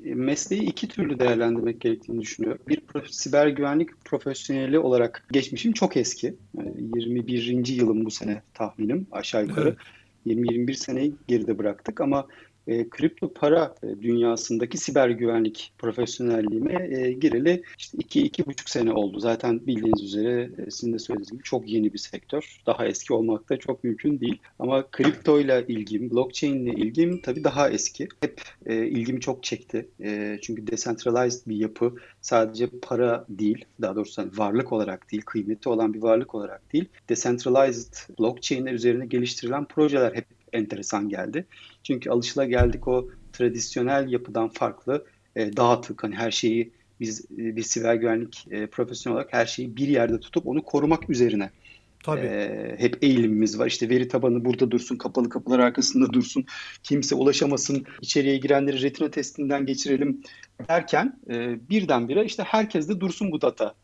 C: Mesleği iki türlü değerlendirmek gerektiğini düşünüyorum. Bir siber güvenlik profesyoneli olarak geçmişim çok eski. Yani 21. yılım bu sene tahminim aşağı yukarı.
A: Evet.
C: 20-21 seneyi geride bıraktık ama e, kripto para e, dünyasındaki siber güvenlik profesyonelliğime e, gireli işte 2-2,5 sene oldu. Zaten bildiğiniz üzere e, sizin de söylediğiniz gibi çok yeni bir sektör. Daha eski olmak da çok mümkün değil. Ama kripto ile ilgim, blockchain ile ilgim tabii daha eski. Hep e, ilgimi çok çekti. E, çünkü decentralized bir yapı sadece para değil, daha doğrusu hani varlık olarak değil, kıymeti olan bir varlık olarak değil, decentralized blockchain'ler üzerine geliştirilen projeler hep enteresan geldi. Çünkü alışılageldik o tradisyonel yapıdan farklı e, dağıtık hani her şeyi biz e, bir siber güvenlik e, profesyonel olarak her şeyi bir yerde tutup onu korumak üzerine
A: Tabii.
C: e, hep eğilimimiz var. İşte veri tabanı burada dursun, kapalı kapılar arkasında dursun, kimse ulaşamasın, içeriye girenleri retina testinden geçirelim derken e, birdenbire işte herkes de dursun bu data.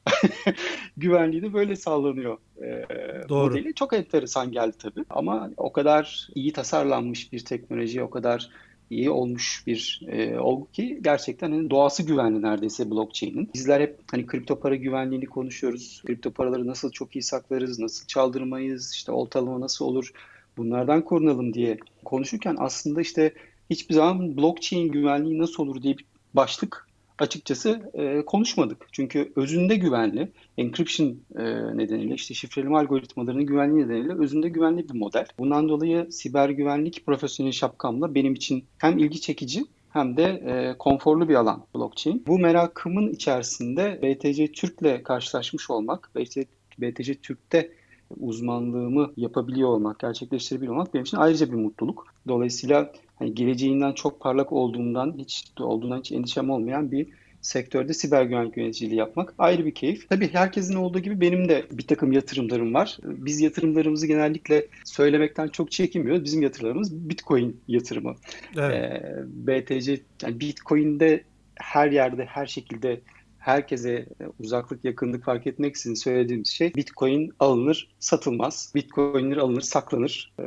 C: Güvenliği de böyle sağlanıyor. E,
A: Doğru.
C: Modeli çok enteresan geldi tabii. Ama o kadar iyi tasarlanmış bir teknoloji, o kadar iyi olmuş bir e, olgu ki gerçekten hani doğası güvenli neredeyse blockchain'in. Bizler hep hani kripto para güvenliğini konuşuyoruz. Kripto paraları nasıl çok iyi saklarız, nasıl çaldırmayız, işte oltalama nasıl olur, bunlardan korunalım diye konuşurken aslında işte hiçbir zaman blockchain güvenliği nasıl olur diye bir başlık açıkçası e, konuşmadık. Çünkü özünde güvenli, encryption e, nedeniyle, işte şifreleme algoritmalarının güvenliği nedeniyle özünde güvenli bir model. Bundan dolayı siber güvenlik profesyonel şapkamla benim için hem ilgi çekici hem de e, konforlu bir alan blockchain. Bu merakımın içerisinde BTC Türk'le karşılaşmış olmak, BTC, BTC Türk'te uzmanlığımı yapabiliyor olmak, gerçekleştirebiliyor olmak benim için ayrıca bir mutluluk. Dolayısıyla hani geleceğinden çok parlak olduğundan hiç olduğundan hiç endişem olmayan bir sektörde siber güvenlik yöneticiliği yapmak ayrı bir keyif. Tabii herkesin olduğu gibi benim de bir takım yatırımlarım var. Biz yatırımlarımızı genellikle söylemekten çok çekinmiyoruz. Bizim yatırımlarımız Bitcoin yatırımı. Evet. Ee, BTC, yani Bitcoin'de her yerde, her şekilde herkese e, uzaklık yakınlık fark etmeksizin söylediğimiz şey Bitcoin alınır satılmaz. Bitcoin'ler alınır saklanır. Ee,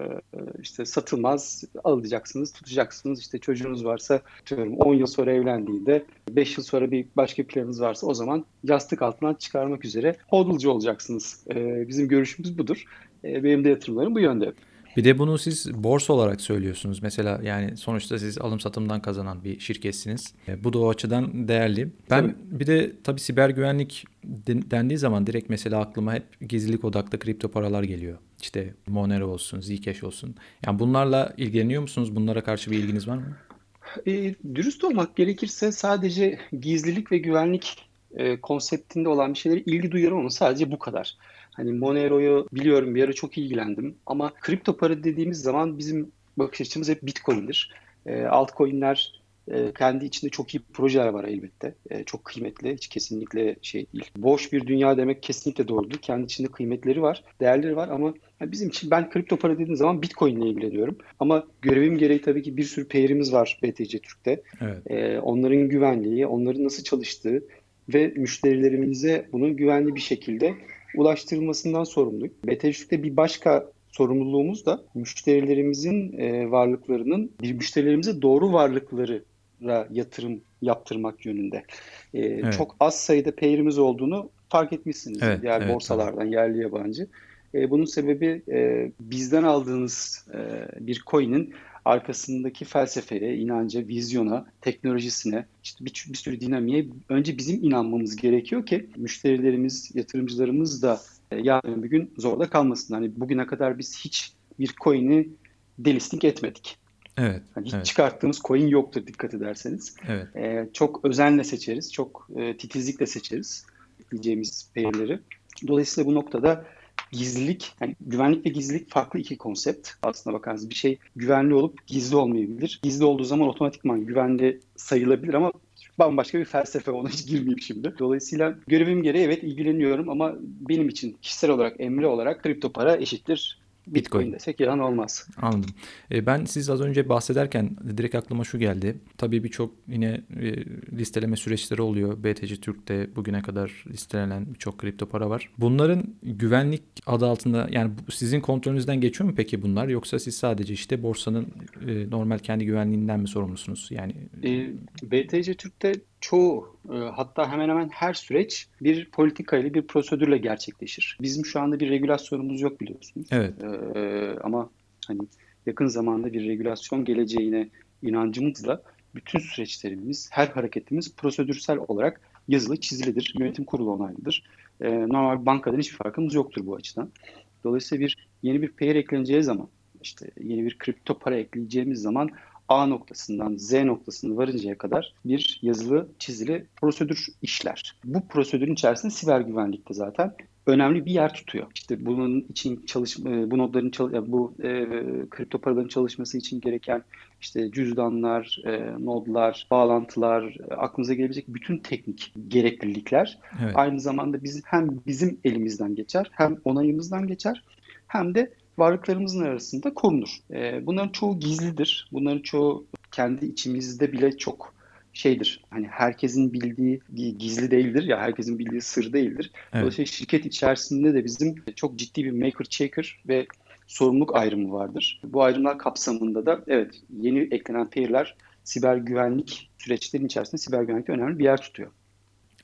C: işte satılmaz alacaksınız tutacaksınız. İşte çocuğunuz varsa diyorum 10 yıl sonra evlendiğinde 5 yıl sonra bir başka planınız varsa o zaman yastık altından çıkarmak üzere hodlcu olacaksınız. Ee, bizim görüşümüz budur. Ee, benim de yatırımlarım bu yönde.
B: Bir de bunu siz borsa olarak söylüyorsunuz. Mesela yani sonuçta siz alım satımdan kazanan bir şirketsiniz. E, bu da o açıdan değerli. Ben tabii. bir de tabii siber güvenlik dendiği zaman direkt mesela aklıma hep gizlilik odaklı kripto paralar geliyor. İşte Monero olsun, Zcash olsun. Yani bunlarla ilgileniyor musunuz? Bunlara karşı bir ilginiz var mı?
C: E, dürüst olmak gerekirse sadece gizlilik ve güvenlik e, konseptinde olan bir şeylere ilgi duyuyorum ama sadece bu kadar. Hani Monero'yu biliyorum bir ara çok ilgilendim ama kripto para dediğimiz zaman bizim bakış açımız hep Bitcoin'dir. E, altcoin'ler e, kendi içinde çok iyi projeler var elbette. E, çok kıymetli. Hiç kesinlikle şey değil. Boş bir dünya demek kesinlikle doğrudur. Kendi içinde kıymetleri var, değerleri var ama bizim için ben kripto para dediğim zaman Bitcoin ile ilgileniyorum. Ama görevim gereği tabii ki bir sürü peyrimiz var BTC Türk'te. Evet. E, onların güvenliği, onların nasıl çalıştığı ve müşterilerimize bunun güvenli bir şekilde ulaştırılmasından sorumluyum. BTC'de bir başka sorumluluğumuz da müşterilerimizin e, varlıklarının bir müşterilerimize doğru varlıklara yatırım yaptırmak yönünde. E, evet. Çok az sayıda peyrimiz olduğunu fark etmişsiniz evet, diğer evet, borsalardan tamam. yerli yabancı. E, bunun sebebi e, bizden aldığınız e, bir coin'in arkasındaki felsefeye, inanca, vizyona, teknolojisine, işte bir, bir sürü dinamiğe önce bizim inanmamız gerekiyor ki müşterilerimiz, yatırımcılarımız da e, yarın bir gün zorda kalmasın. Hani bugüne kadar biz hiç bir coin'i delisting etmedik. Evet. Yani hiç evet. çıkarttığımız coin yoktur dikkat ederseniz. Evet. Ee, çok özenle seçeriz, çok e, titizlikle seçeriz diyeceğimiz pair'leri. Dolayısıyla bu noktada gizlilik, yani güvenlik ve gizlilik farklı iki konsept. Aslına bakarsanız bir şey güvenli olup gizli olmayabilir. Gizli olduğu zaman otomatikman güvenli sayılabilir ama bambaşka bir felsefe ona hiç girmeyeyim şimdi. Dolayısıyla görevim gereği evet ilgileniyorum ama benim için kişisel olarak, emri olarak kripto para eşittir Bitcoin, desek yalan olmaz.
B: Anladım. E, ben siz az önce bahsederken direkt aklıma şu geldi. Tabii birçok yine e, listeleme süreçleri oluyor. BTC Türk'te bugüne kadar listelenen birçok kripto para var. Bunların güvenlik adı altında yani sizin kontrolünüzden geçiyor mu peki bunlar yoksa siz sadece işte borsanın e, normal kendi güvenliğinden mi sorumlusunuz? Yani
C: BTC Türk'te çoğu e, hatta hemen hemen her süreç bir politika ile bir prosedürle gerçekleşir. Bizim şu anda bir regülasyonumuz yok biliyorsunuz. Evet. Ee, ama hani yakın zamanda bir regülasyon geleceğine inancımızla bütün süreçlerimiz, her hareketimiz prosedürsel olarak yazılı, çizilidir. Yönetim kurulu onaylıdır. Ee, normal bankadan hiçbir farkımız yoktur bu açıdan. Dolayısıyla bir yeni bir pair ekleneceği zaman, işte yeni bir kripto para ekleyeceğimiz zaman A noktasından Z noktasına varıncaya kadar bir yazılı, çizili prosedür işler. Bu prosedürün içerisinde siber güvenlikte zaten önemli bir yer tutuyor. İşte bunun için çalış e, bu nodların bu e, kripto paraların çalışması için gereken işte cüzdanlar, e, nodlar, bağlantılar, e, aklınıza gelebilecek bütün teknik gereklilikler evet. aynı zamanda bizim hem bizim elimizden geçer, hem onayımızdan geçer, hem de varlıklarımızın arasında korunur. E, bunların çoğu gizlidir. Bunların çoğu kendi içimizde bile çok şeydir. Hani herkesin bildiği gizli değildir ya herkesin bildiği sır değildir. Evet. Dolayısıyla şirket içerisinde de bizim çok ciddi bir maker checker ve sorumluluk ayrımı vardır. Bu ayrımlar kapsamında da evet yeni eklenen pair'ler siber güvenlik süreçlerinin içerisinde siber güvenlikte önemli bir yer tutuyor.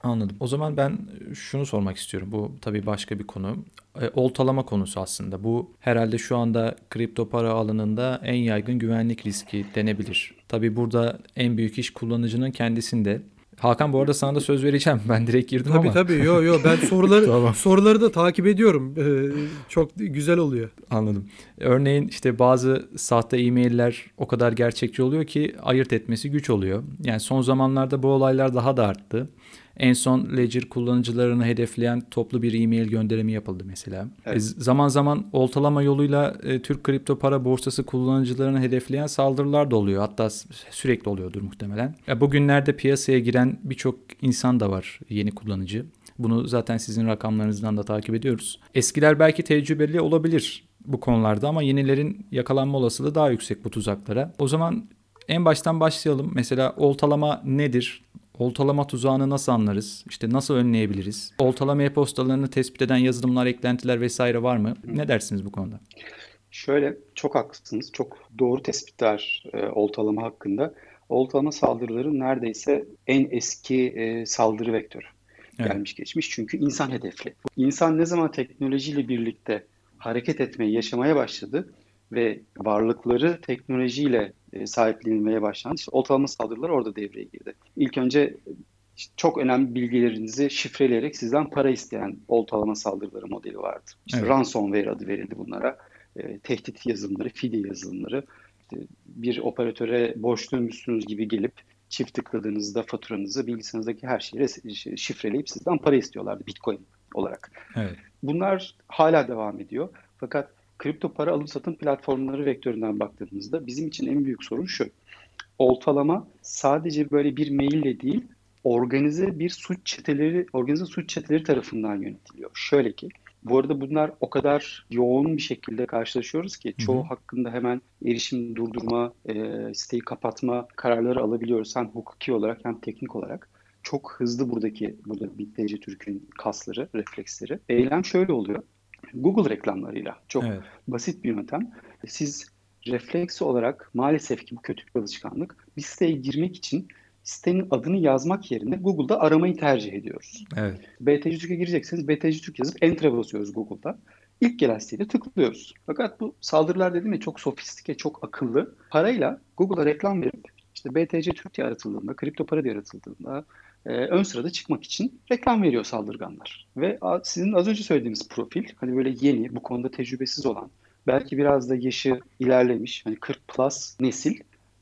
B: Anladım. O zaman ben şunu sormak istiyorum. Bu tabii başka bir konu. E, oltalama konusu aslında. Bu herhalde şu anda kripto para alanında en yaygın güvenlik riski denebilir. Tabii burada en büyük iş kullanıcının kendisinde. Hakan bu arada sana da söz vereceğim. Ben direkt girdim
A: Tabii
B: ama.
A: tabii. Yo yo ben soruları
B: Tamam.
A: soruları da takip ediyorum. Ee, çok güzel oluyor.
B: Anladım. Örneğin işte bazı sahte e-mailler o kadar gerçekçi oluyor ki ayırt etmesi güç oluyor. Yani son zamanlarda bu olaylar daha da arttı. En son Ledger kullanıcılarını hedefleyen toplu bir e-mail gönderimi yapıldı mesela.
C: Evet.
B: E, zaman zaman oltalama yoluyla e, Türk kripto para borsası kullanıcılarını hedefleyen saldırılar da oluyor. Hatta sürekli oluyordur muhtemelen. Ya bugünlerde piyasaya giren birçok insan da var yeni kullanıcı. Bunu zaten sizin rakamlarınızdan da takip ediyoruz. Eskiler belki tecrübeli olabilir bu konularda ama yenilerin yakalanma olasılığı daha yüksek bu tuzaklara. O zaman en baştan başlayalım. Mesela oltalama nedir? Oltalama tuzağını nasıl anlarız? İşte nasıl önleyebiliriz? Oltalama e-postalarını tespit eden yazılımlar, eklentiler vesaire var mı? Ne dersiniz bu konuda?
C: Şöyle çok haklısınız. Çok doğru tespitler e, oltalama hakkında. Oltalama saldırıları neredeyse en eski e, saldırı vektörü.
B: Evet.
C: Gelmiş geçmiş çünkü insan hedefli. İnsan ne zaman teknolojiyle birlikte hareket etmeyi, yaşamaya başladı ve varlıkları teknolojiyle e, sahiplenilmeye başlandı. İşte oltalama saldırıları orada devreye girdi. İlk önce çok önemli bilgilerinizi şifreleyerek sizden para isteyen oltalama saldırıları modeli vardı. İşte
B: Evet.
C: ransomware adı verildi bunlara. E, tehdit yazılımları, fidye yazılımları. İşte bir operatöre borçluymuşsunuz gibi gelip çift tıkladığınızda faturanızı, bilgisayarınızdaki her şeyi şifreleyip sizden para istiyorlardı Bitcoin olarak.
B: Evet.
C: Bunlar hala devam ediyor. Fakat kripto para alım satım platformları vektöründen baktığımızda bizim için en büyük sorun şu. Oltalama sadece böyle bir maille değil, organize bir suç çeteleri, organize suç çeteleri tarafından yönetiliyor. Şöyle ki, bu arada bunlar o kadar yoğun bir şekilde karşılaşıyoruz ki çoğu
B: Hı hı.
C: hakkında hemen erişim durdurma, e, siteyi kapatma kararları alabiliyoruz hem hukuki olarak hem teknik olarak. Çok hızlı buradaki burada BitTC Türk'ün kasları, refleksleri. Eylem şöyle oluyor. Google reklamlarıyla çok
B: Evet.
C: basit bir yöntem. Siz refleks olarak maalesef ki bu kötü bir alışkanlık. Bir siteye girmek için sitenin adını yazmak yerine Google'da aramayı tercih ediyoruz.
B: Evet.
C: BTC Türk'e girecekseniz BTC Türk yazıp Enter'a basıyoruz Google'da. İlk gelen siteye tıklıyoruz. Fakat bu saldırılar dedim ya çok sofistike, çok akıllı. Parayla Google'a reklam verip işte BTC Türk diye aratıldığında, kripto para diye aratıldığında e, ön sırada çıkmak için reklam veriyor saldırganlar. Ve sizin az önce söylediğiniz profil hani böyle yeni, bu konuda tecrübesiz olan, belki biraz da yaşı ilerlemiş, hani 40 plus nesil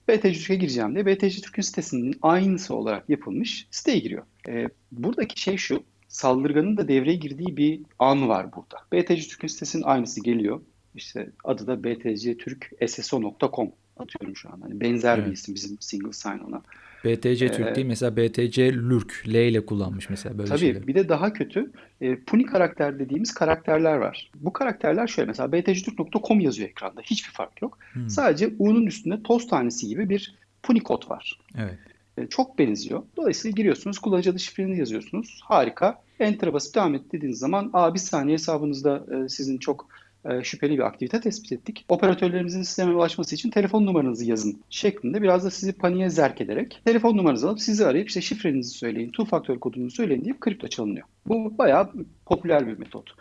C: BTC Türk'e gireceğim diye BTC Türk'ün sitesinin aynısı olarak yapılmış siteye giriyor. E, buradaki şey şu, saldırganın da devreye girdiği bir an var burada. BTC Türk'ün sitesinin aynısı geliyor. İşte adı da btctürksso.com atıyorum şu an. Hani benzer bir
B: Evet.
C: isim bizim single sign-on'a.
B: BTC Türk
C: Ee,
B: değil mesela BTC Lurk L ile kullanmış mesela böyle
C: Tabii
B: şeyleri.
C: bir de daha kötü e, puni karakter dediğimiz karakterler var. Bu karakterler şöyle mesela btctürk.com yazıyor ekranda. Hiçbir fark yok.
B: Hmm.
C: Sadece U'nun üstünde toz tanesi gibi bir puni kod var.
B: Evet.
C: E, çok benziyor. Dolayısıyla giriyorsunuz, kullanıcı adı şifrenizi yazıyorsunuz. Harika. Enter'a basıp devam et dediğiniz zaman Aa, bir saniye hesabınızda e, sizin çok e, şüpheli bir aktivite tespit ettik. Operatörlerimizin sisteme ulaşması için telefon numaranızı yazın şeklinde biraz da sizi paniğe zerk ederek telefon numaranızı alıp sizi arayıp işte şifrenizi söyleyin, two faktör kodunuzu söyleyin deyip kripto çalınıyor. Bu bayağı popüler bir metot.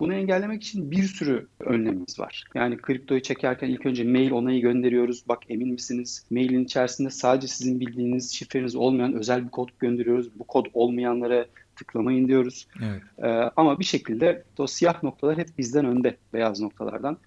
C: Bunu engellemek için bir sürü önlemimiz var. Yani kriptoyu çekerken ilk önce mail onayı gönderiyoruz. Bak emin misiniz? Mailin içerisinde sadece sizin bildiğiniz şifreniz olmayan özel bir kod gönderiyoruz. Bu kod olmayanlara tıklamayın diyoruz.
B: Evet.
C: Ee, ama bir şekilde o siyah noktalar hep bizden önde beyaz noktalardan.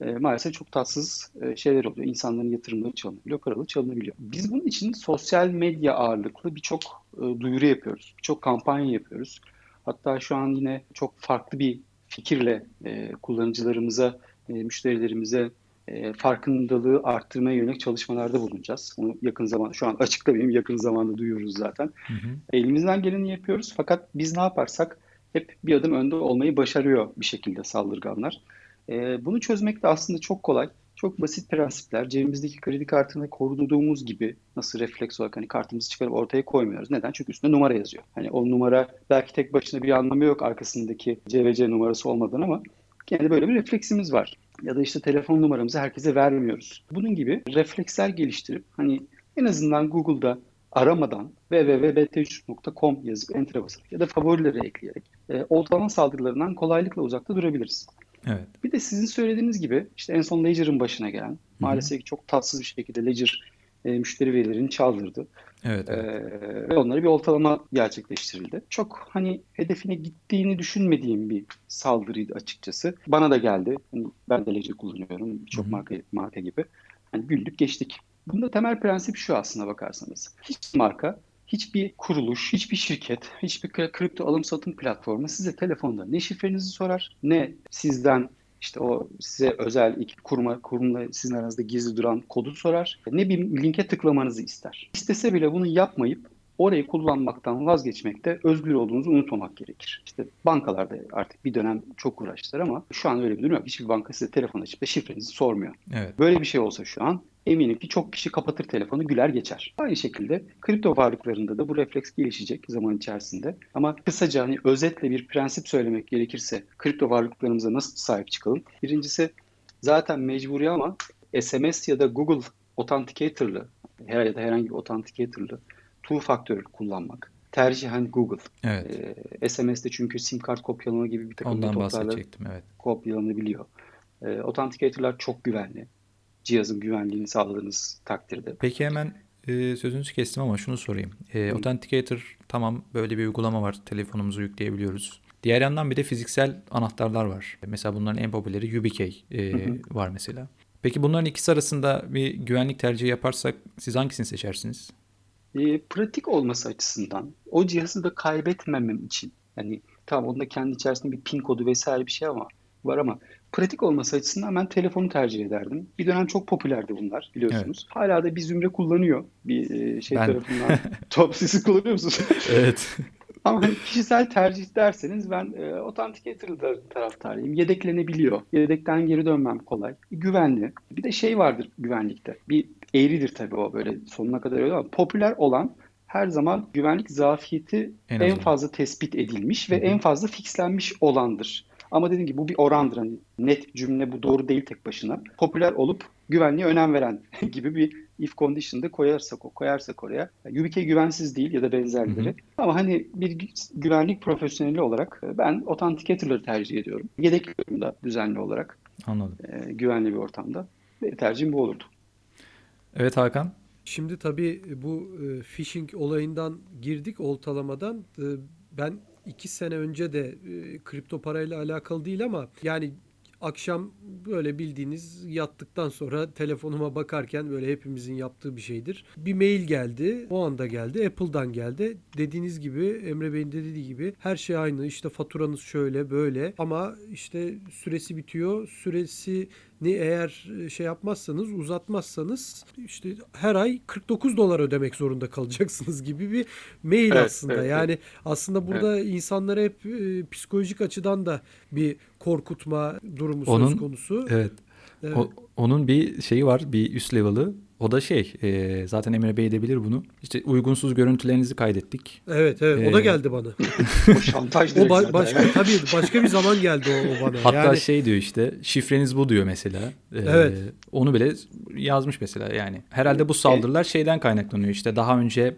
C: Ee, maalesef çok tatsız e, şeyler oluyor. İnsanların yatırımları çalınabiliyor, paraları çalınabiliyor. Biz bunun için sosyal medya ağırlıklı birçok e, duyuru yapıyoruz. Birçok kampanya yapıyoruz. Hatta şu an yine çok farklı bir fikirle e, kullanıcılarımıza, e, müşterilerimize e, farkındalığı arttırmaya yönelik çalışmalarda bulunacağız. Bunu yakın zaman, şu an açıkta benim yakın zamanda duyuyoruz zaten.
B: Hı hı.
C: Elimizden geleni yapıyoruz fakat biz ne yaparsak hep bir adım önde olmayı başarıyor bir şekilde saldırganlar. Ee, bunu çözmek de aslında çok kolay. Çok basit prensipler. Cebimizdeki kredi kartını koruduğumuz gibi nasıl refleks olarak hani kartımızı çıkarıp ortaya koymuyoruz. Neden? Çünkü üstünde numara yazıyor. Hani o numara belki tek başına bir anlamı yok arkasındaki CVC numarası olmadan ama kendi böyle bir refleksimiz var. Ya da işte telefon numaramızı herkese vermiyoruz. Bunun gibi refleksler geliştirip hani en azından Google'da aramadan www.bt3.com yazıp enter'a basarak ya da favorileri ekleyerek e, oltalama saldırılarından kolaylıkla uzakta durabiliriz.
B: Evet.
C: Bir de sizin söylediğiniz gibi işte en son Ledger'ın başına gelen maalesef ki çok tatsız bir şekilde Ledger e, müşteri verilerini çaldırdı.
B: Evet.
C: Ee, ve onlara bir oltalama gerçekleştirildi. Çok hani hedefine gittiğini düşünmediğim bir saldırıydı açıkçası. Bana da geldi. Hani ben de Lece kullanıyorum.
B: Hı.
C: marka, marka gibi. Hani güldük geçtik. Bunda temel prensip şu aslına bakarsanız. Hiçbir marka, hiçbir kuruluş, hiçbir şirket, hiçbir kri- kripto alım satım platformu size telefonda ne şifrenizi sorar, ne sizden işte o size özel iki kuruma, kurumla sizin aranızda gizli duran kodu sorar, ne bir linke tıklamanızı ister. İstese bile bunu yapmayıp orayı kullanmaktan vazgeçmekte özgür olduğunuzu unutmamak gerekir. İşte bankalarda artık bir dönem çok uğraştılar ama şu an öyle bir durum yok. Hiçbir banka size telefon açıp da şifrenizi sormuyor.
B: Evet.
C: Böyle bir şey olsa şu an eminim ki çok kişi kapatır telefonu güler geçer. Aynı şekilde kripto varlıklarında da bu refleks gelişecek zaman içerisinde. Ama kısaca hani özetle bir prensip söylemek gerekirse kripto varlıklarımıza nasıl sahip çıkalım? Birincisi zaten mecburi ama SMS ya da Google Authenticator'lı her ya da herhangi bir Authenticator'lı two factor kullanmak. Tercihen Google.
B: Evet.
C: Ee, SMS'de çünkü sim kart kopyalama gibi bir takım
B: Ondan bahsedecektim. Evet.
C: kopyalanabiliyor. E, Authenticator'lar çok güvenli. Cihazın güvenliğini sağladığınız takdirde.
B: Peki hemen e, sözünüzü kestim ama şunu sorayım. E. Authenticator tamam böyle bir uygulama var. Telefonumuzu yükleyebiliyoruz. Diğer yandan bir de fiziksel anahtarlar var. Mesela bunların en popüleri YubiKey e,
C: Hı hı.
B: var mesela. Peki bunların ikisi arasında bir güvenlik tercihi yaparsak siz hangisini seçersiniz?
C: E, pratik olması açısından o cihazı da kaybetmemem için yani tamam onda kendi içerisinde bir pin kodu vesaire bir şey ama var ama pratik olması açısından ben telefonu tercih ederdim. Bir dönem çok popülerdi bunlar biliyorsunuz. Hala da bir zümre kullanıyor bir e, şey
B: Ben-
C: tarafından. Top sizi kullanıyor musunuz?
B: Evet.
C: Ama hani kişisel tercih derseniz ben e, Authenticator'lı da taraftarıyım. Yedeklenebiliyor. Yedekten geri dönmem kolay. Güvenli. Bir de şey vardır güvenlikte. Bir eğridir tabii o böyle sonuna kadar öyle ama popüler olan her zaman güvenlik zafiyeti
B: En
C: en, fazla tespit edilmiş ve
B: Hı hı.
C: en fazla fixlenmiş olandır. Ama dediğim gibi bu bir orandır. Hani net cümle bu doğru değil tek başına. Popüler olup güvenliğe önem veren gibi bir if condition'da koyarsak o koyarsak oraya. YubiKey güvensiz değil ya da benzerleri.
B: Hı hı.
C: Ama hani bir gü- güvenlik profesyoneli olarak e, ben Authenticator'ları tercih ediyorum. Yedekliyorum da düzenli olarak
B: Anladım.
C: e, güvenli bir ortamda. Benim tercihim bu olurdu.
B: Evet Hakan.
A: Şimdi tabii bu e, phishing olayından girdik oltalamadan. E, ben iki sene önce de e, kripto parayla alakalı değil ama yani akşam böyle bildiğiniz yattıktan sonra telefonuma bakarken böyle hepimizin yaptığı bir şeydir. Bir mail geldi. O anda geldi. Apple'dan geldi. Dediğiniz gibi Emre Bey'in de dediği gibi her şey aynı. İşte faturanız şöyle böyle ama işte süresi bitiyor. Süresini eğer şey yapmazsanız uzatmazsanız işte her ay 49 dolar ödemek zorunda kalacaksınız gibi bir mail
C: Evet,
A: aslında.
C: evet,
A: yani aslında burada insanlara hep e, psikolojik açıdan da bir korkutma durumu
B: Onun-
A: söz konusu.
B: Evet.
A: Evet.
B: O- onun bir şeyi var, bir üst level'ı. O da şey, e, zaten Emre Bey de bilir bunu. İşte uygunsuz görüntülerinizi kaydettik.
A: Evet evet o da
B: Ee,
A: geldi bana.
C: O şantaj
A: O ba- başka
C: ya.
A: tabii başka bir zaman geldi o, o bana.
B: Hatta
A: yani
B: şey diyor işte, şifreniz bu diyor mesela. E,
A: Evet.
B: Onu bile yazmış mesela yani. Herhalde bu saldırılar şeyden kaynaklanıyor. İşte daha önce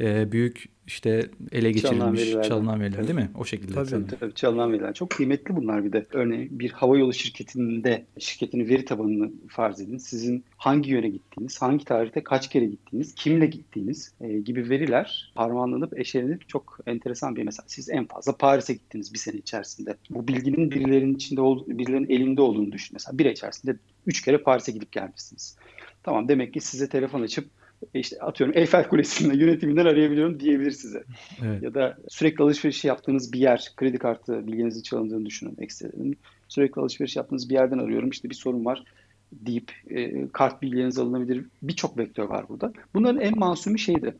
B: e, büyük işte ele
C: Çalınan
B: geçirilmiş çalınan veriler değil mi? O şekilde.
A: Tabii.
B: sanırım.
C: Tabii çalınan veriler. Çok kıymetli bunlar bir de. Örneğin bir havayolu şirketinde şirketin veri tabanını farz edin. Sizin hangi yöne gittiğiniz, hangi tarihte kaç kere gittiğiniz, kimle gittiğiniz e, gibi veriler harmanlanıp eşelenip çok enteresan bir mesela siz en fazla Paris'e gittiniz bir sene içerisinde. Bu bilginin birilerinin içinde ol, birilerinin elinde olduğunu düşün. Mesela bir ay içerisinde üç kere Paris'e gidip gelmişsiniz. Tamam demek ki size telefon açıp işte atıyorum Eyfel Kulesi'nden yönetiminden arayabiliyorum diyebilir size.
B: Evet.
C: Ya da sürekli alışveriş yaptığınız bir yer, kredi kartı bilginizin çalındığını düşünün ekstradan. Sürekli alışveriş yaptığınız bir yerden arıyorum işte bir sorun var deyip e, kart bilgileriniz alınabilir. Birçok vektör var burada. Bunların en masumi şeydi.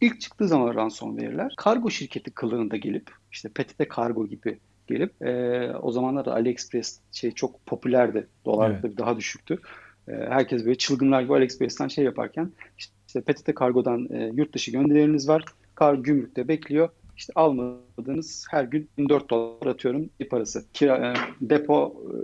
C: İlk çıktığı zaman ransomware'ler kargo şirketi kılığında gelip işte PTT Kargo gibi gelip e, o zamanlar da AliExpress şey çok popülerdi. Dolar
B: Evet.
C: daha düşüktü. E, herkes böyle çılgınlar gibi AliExpress'ten şey yaparken işte PTT Kargo'dan e, yurt dışı gönderileriniz var. Kar gümrükte bekliyor. İşte almadığınız her gün 4 dolar atıyorum bir parası. Kira, e, depo, e,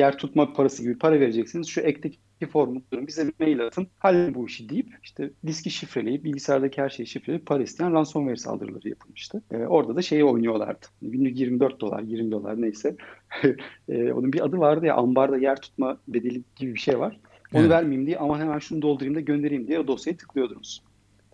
C: yer tutma parası gibi para vereceksiniz. Şu ekteki formu bize bir mail atın. Halledin bu işi deyip işte diski şifreleyip bilgisayardaki her şeyi şifreleyip para isteyen ransomware saldırıları yapılmıştı. E, orada da şeyi oynuyorlardı. Günlük 24 dolar, 20 dolar neyse. e, onun bir adı vardı ya ambarda yer tutma bedeli gibi bir şey var. Onu
B: Evet.
C: vermeyeyim diye aman hemen şunu doldurayım da göndereyim diye o dosyayı tıklıyordunuz.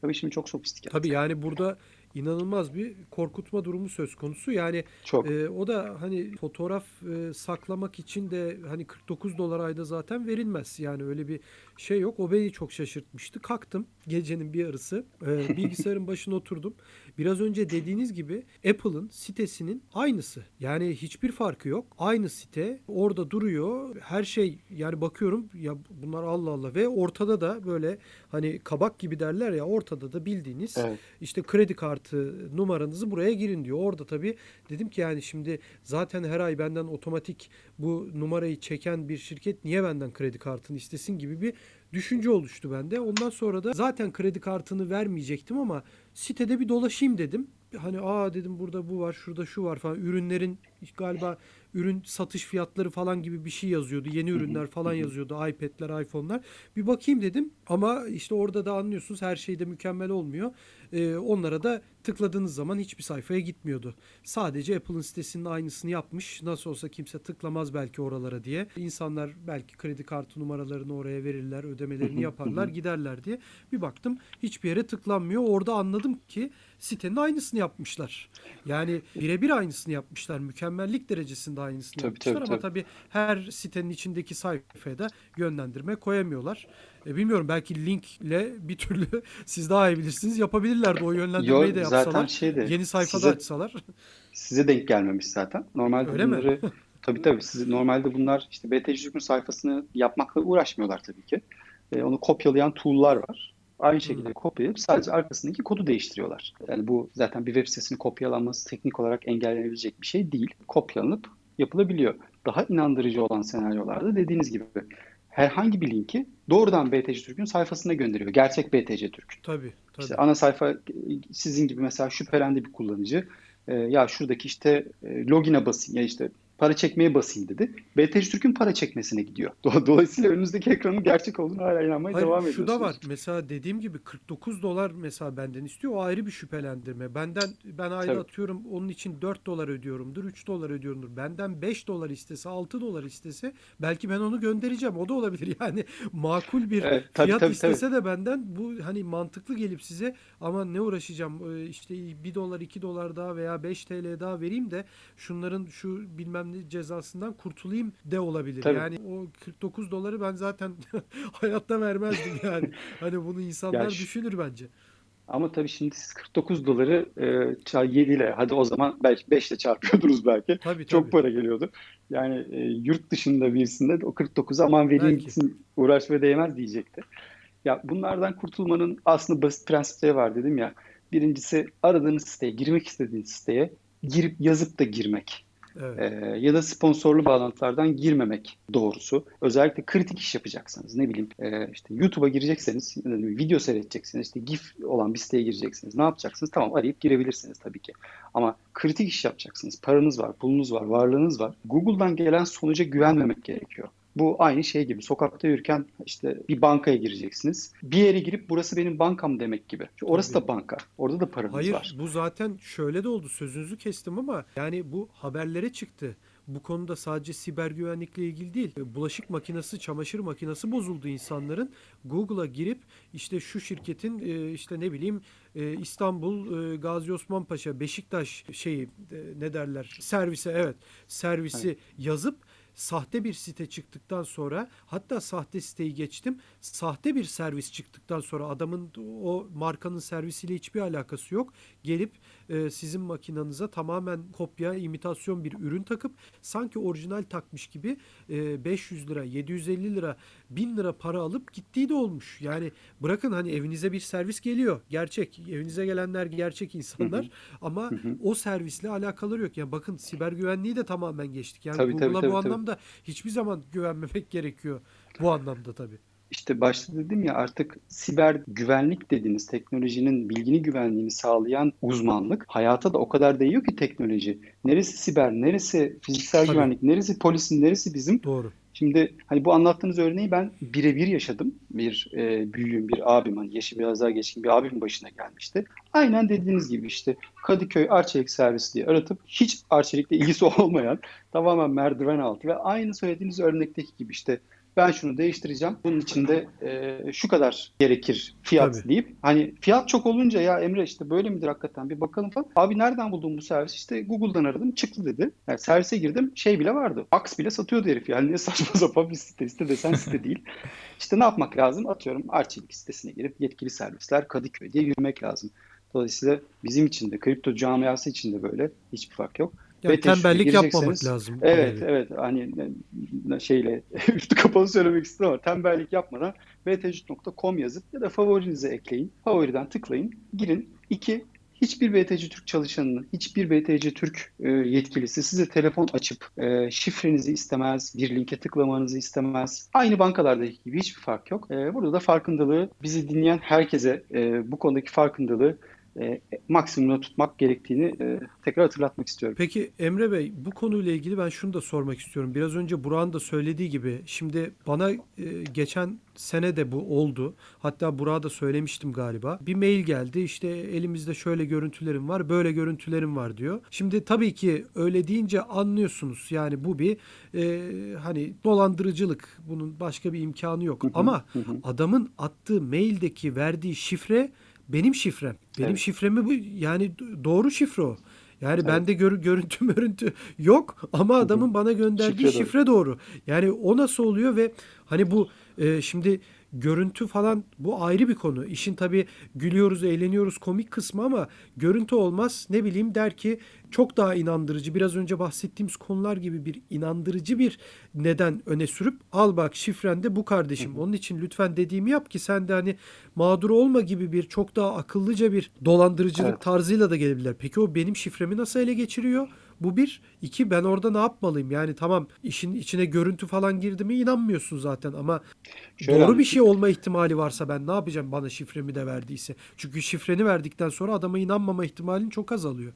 C: Tabii şimdi çok sofistike.
A: Tabii yani burada inanılmaz bir korkutma durumu söz konusu. Yani
C: Çok.
A: e, o da hani fotoğraf e, saklamak için de hani 49 dolar ayda zaten verilmez. Yani öyle bir şey yok. O beni çok şaşırtmıştı. Kalktım gecenin bir yarısı. e, bilgisayarın başına oturdum. Biraz önce dediğiniz gibi Apple'ın sitesinin aynısı. Yani hiçbir farkı yok. Aynı site orada duruyor. Her şey yani bakıyorum ya bunlar Allah Allah ve ortada da böyle hani kabak gibi derler ya ortada da bildiğiniz
C: Evet.
A: işte kredi kartı numaranızı buraya girin diyor. Orada tabii dedim ki yani şimdi zaten her ay benden otomatik bu numarayı çeken bir şirket niye benden kredi kartını istesin gibi bir düşünce oluştu bende. Ondan sonra da zaten kredi kartını vermeyecektim ama sitede bir dolaşayım dedim. Hani aa dedim burada bu var, şurada şu var falan. Ürünlerin galiba ürün satış fiyatları falan gibi bir şey yazıyordu. Yeni ürünler falan yazıyordu. iPad'ler, iPhone'lar. Bir bakayım dedim ama işte orada da anlıyorsunuz her şey de mükemmel olmuyor. Ee, onlara da tıkladığınız zaman hiçbir sayfaya gitmiyordu. Sadece Apple'ın sitesinin aynısını yapmış. Nasıl olsa kimse tıklamaz belki oralara diye. İnsanlar belki kredi kartı numaralarını oraya verirler, ödemelerini yaparlar, giderler diye. Bir baktım hiçbir yere tıklanmıyor. Orada anladım ki sitenin aynısını yapmışlar. Yani birebir aynısını yapmışlar. Mükemmellik derecesinde aynısını
C: Tabii,
A: yapmışlar
C: tabii,
A: ama
C: tabii.
A: tabii her sitenin içindeki sayfaya da yönlendirme koyamıyorlar. E, bilmiyorum belki linkle bir türlü siz daha iyi bilirsiniz yapabilirlerdi o yönlendirmeyi
C: Yo,
A: de yapsalar.
C: zaten şey de
A: Yeni sayfada
C: size-
A: açsalar.
C: Size denk gelmemiş zaten. Normalde
A: Öyle mi?
C: bunları tabii tabii siz normalde bunlar işte Türk'ün sayfasını yapmakla uğraşmıyorlar tabii ki. Ee, onu kopyalayan tool'lar var. Aynı şekilde
A: Hmm.
C: kopyalayıp sadece arkasındaki kodu değiştiriyorlar. Yani bu zaten bir web sitesinin kopyalanması teknik olarak engellenebilecek bir şey değil. Kopyalanıp yapılabiliyor. Daha inandırıcı olan senaryolarda dediğiniz gibi herhangi bir linki doğrudan BTC Türk'ün sayfasına gönderiyor. Gerçek BTC Türk.
A: Tabii tabii.
C: İşte ana sayfa sizin gibi mesela şüphelendi bir kullanıcı. e, ya şuradaki işte e, login'e basayım ya işte para çekmeye basayım dedi. BTC Türk'ün para çekmesine gidiyor. Do- Dolayısıyla önünüzdeki ekranın gerçek olduğunu hala inanmaya
A: Hayır,
C: devam
A: şu
C: ediyorsunuz.
A: da var. Mesela dediğim gibi 49 dolar mesela benden istiyor. O ayrı bir şüphelendirme. Benden ben ayda
C: Tabii.
A: atıyorum onun için 4 dolar ödüyorumdur, 3 dolar ödüyorumdur. Benden 5 dolar istese, 6 dolar istese belki ben onu göndereceğim. O da olabilir. Yani makul bir
C: Evet, tabii,
A: fiyat
C: tabii,
A: istese de benden bu hani mantıklı gelip size ama ne uğraşacağım Ee, işte 1 dolar 2 dolar daha veya 5 TL daha vereyim de şunların şu bilmem ne cezasından kurtulayım de olabilir.
C: Tabii.
A: Yani o 49 doları ben zaten hayatta vermezdim yani. Hani bunu insanlar
C: Ya şu-
A: düşünür bence.
C: Ama tabii şimdi siz 49 doları e, 7 ile hadi o zaman belki 5 ile çarpıyordunuz belki.
A: Tabii
C: Çok
A: tabii.
C: para geliyordu. Yani e, yurt dışında birisinde o 49'u aman vereyim gitsin uğraşmaya değmez diyecekti. Ya bunlardan kurtulmanın aslında basit prensipleri var dedim ya. Birincisi aradığınız siteye, girmek istediğiniz siteye girip yazıp da girmek.
A: Evet.
C: Ee, ya da sponsorlu bağlantılardan girmemek doğrusu. Özellikle kritik iş yapacaksanız ne bileyim e, işte YouTube'a girecekseniz video seyredeceksiniz işte GIF olan bir siteye gireceksiniz. Ne yapacaksınız? Tamam arayıp girebilirsiniz tabii ki. Ama kritik iş yapacaksınız. Paranız var, pulunuz var, varlığınız var. Google'dan gelen sonuca güvenmemek gerekiyor. Bu aynı şey gibi. Sokakta yürürken işte bir bankaya gireceksiniz. Bir yere girip burası benim bankam demek gibi. Çünkü orası
A: Tabii.
C: da banka. Orada da paranız
A: Hayır
C: var.
A: bu zaten şöyle de oldu sözünüzü kestim ama yani bu haberlere çıktı. Bu konuda sadece siber güvenlikle ilgili değil. Bulaşık makinesi, çamaşır makinesi bozuldu insanların. Google'a girip işte şu şirketin e, işte ne bileyim e, İstanbul e, Gazi Osman Paşa Beşiktaş şeyi e, ne derler servise evet servisi yazıp sahte bir site çıktıktan sonra hatta sahte siteyi geçtim sahte bir servis çıktıktan sonra adamın o markanın servisiyle hiçbir alakası yok gelip e, sizin makinanıza tamamen kopya imitasyon bir ürün takıp sanki orijinal takmış gibi e, 500 lira 750 lira 1000 lira para alıp gittiği de olmuş. Yani bırakın hani evinize bir servis geliyor gerçek. Evinize gelenler gerçek insanlar ama o servisle alakaları yok. Yani bakın siber güvenliği de tamamen geçtik. Yani
C: Tabii, tabii,
A: Google'a
C: tabii,
A: bu
C: tabii.
A: anlamda hiçbir zaman güvenmemek gerekiyor bu anlamda tabii.
C: İşte başta dedim ya artık siber güvenlik dediğiniz teknolojinin bilgini güvenliğini sağlayan uzmanlık hayata da o kadar değiyor ki teknoloji. Neresi siber, neresi fiziksel
A: Tabii.
C: güvenlik, neresi polisin, neresi bizim?
A: Doğru.
C: Şimdi hani bu anlattığınız örneği ben birebir yaşadım. Bir e, büyüğüm, bir abim, hani yaşı biraz daha geçkin bir abimin başına gelmişti. Aynen dediğiniz gibi işte Kadıköy Arçelik Servisi diye aratıp hiç Arçelik'le ilgisi olmayan tamamen merdiven altı ve aynı söylediğiniz örnekteki gibi işte ben şunu değiştireceğim. Bunun için de e, şu kadar gerekir fiyat
A: Tabii.
C: deyip hani fiyat çok olunca ya Emre işte böyle midir hakikaten bir bakalım falan. Abi nereden buldun bu servis? İşte Google'dan aradım çıktı dedi. Yani servise girdim şey bile vardı. Aks bile satıyordu herif yani ne saçma sapan bir site. Site desen site değil. İşte ne yapmak lazım? Atıyorum Arçelik sitesine girip yetkili servisler Kadıköy diye yürümek lazım. Dolayısıyla bizim için de kripto camiası için de böyle hiçbir fark yok.
A: Yani tembellik yapmamak lazım.
C: Evet,
A: Yani.
C: evet. Hani şeyle üstü kapalı söylemek istedim ama tembellik yapmadan vtcit.com yazıp ya da favorinize ekleyin. Favoriden tıklayın. Girin. İki, hiçbir BTC Türk çalışanının, hiçbir BTC Türk e, yetkilisi size telefon açıp e, şifrenizi istemez, bir linke tıklamanızı istemez. Aynı bankalardaki gibi hiçbir fark yok. E, burada da farkındalığı bizi dinleyen herkese bu konudaki farkındalığı e, maksimumda tutmak gerektiğini e, tekrar hatırlatmak istiyorum.
A: Peki Emre Bey bu konuyla ilgili ben şunu da sormak istiyorum. Biraz önce Burak'ın da söylediği gibi şimdi bana e, geçen sene de bu oldu. Hatta Burak'a da söylemiştim galiba. Bir mail geldi işte elimizde şöyle görüntülerim var böyle görüntülerim var diyor. Şimdi tabii ki öyle deyince anlıyorsunuz yani bu bir e, hani dolandırıcılık bunun başka bir imkanı yok. Ama adamın attığı maildeki verdiği şifre benim şifrem. Benim
C: Evet.
A: şifremi bu yani doğru şifre o. Yani
C: Evet.
A: bende gör, görüntü mörüntü yok ama adamın bana gönderdiği
C: Şifre
A: şifre,
C: doğru.
A: doğru. Yani o nasıl oluyor ve hani bu e, şimdi görüntü falan bu ayrı bir konu. İşin tabii gülüyoruz, eğleniyoruz komik kısmı ama görüntü olmaz. Ne bileyim der ki çok daha inandırıcı. Biraz önce bahsettiğimiz konular gibi bir inandırıcı bir neden öne sürüp al bak şifren de bu kardeşim. Onun için lütfen dediğimi yap ki sen de hani mağdur olma gibi bir çok daha akıllıca bir dolandırıcılık
C: Evet.
A: tarzıyla da gelebilirler. Peki o benim şifremi nasıl ele geçiriyor? Bu bir. iki ben orada ne yapmalıyım? Yani tamam işin içine görüntü falan girdi mi inanmıyorsun zaten ama
C: Şöyle
A: doğru bir
C: anlatayım.
A: şey olma ihtimali varsa ben ne yapacağım bana şifremi de verdiyse? Çünkü şifreni verdikten sonra adama inanmama ihtimalin çok azalıyor.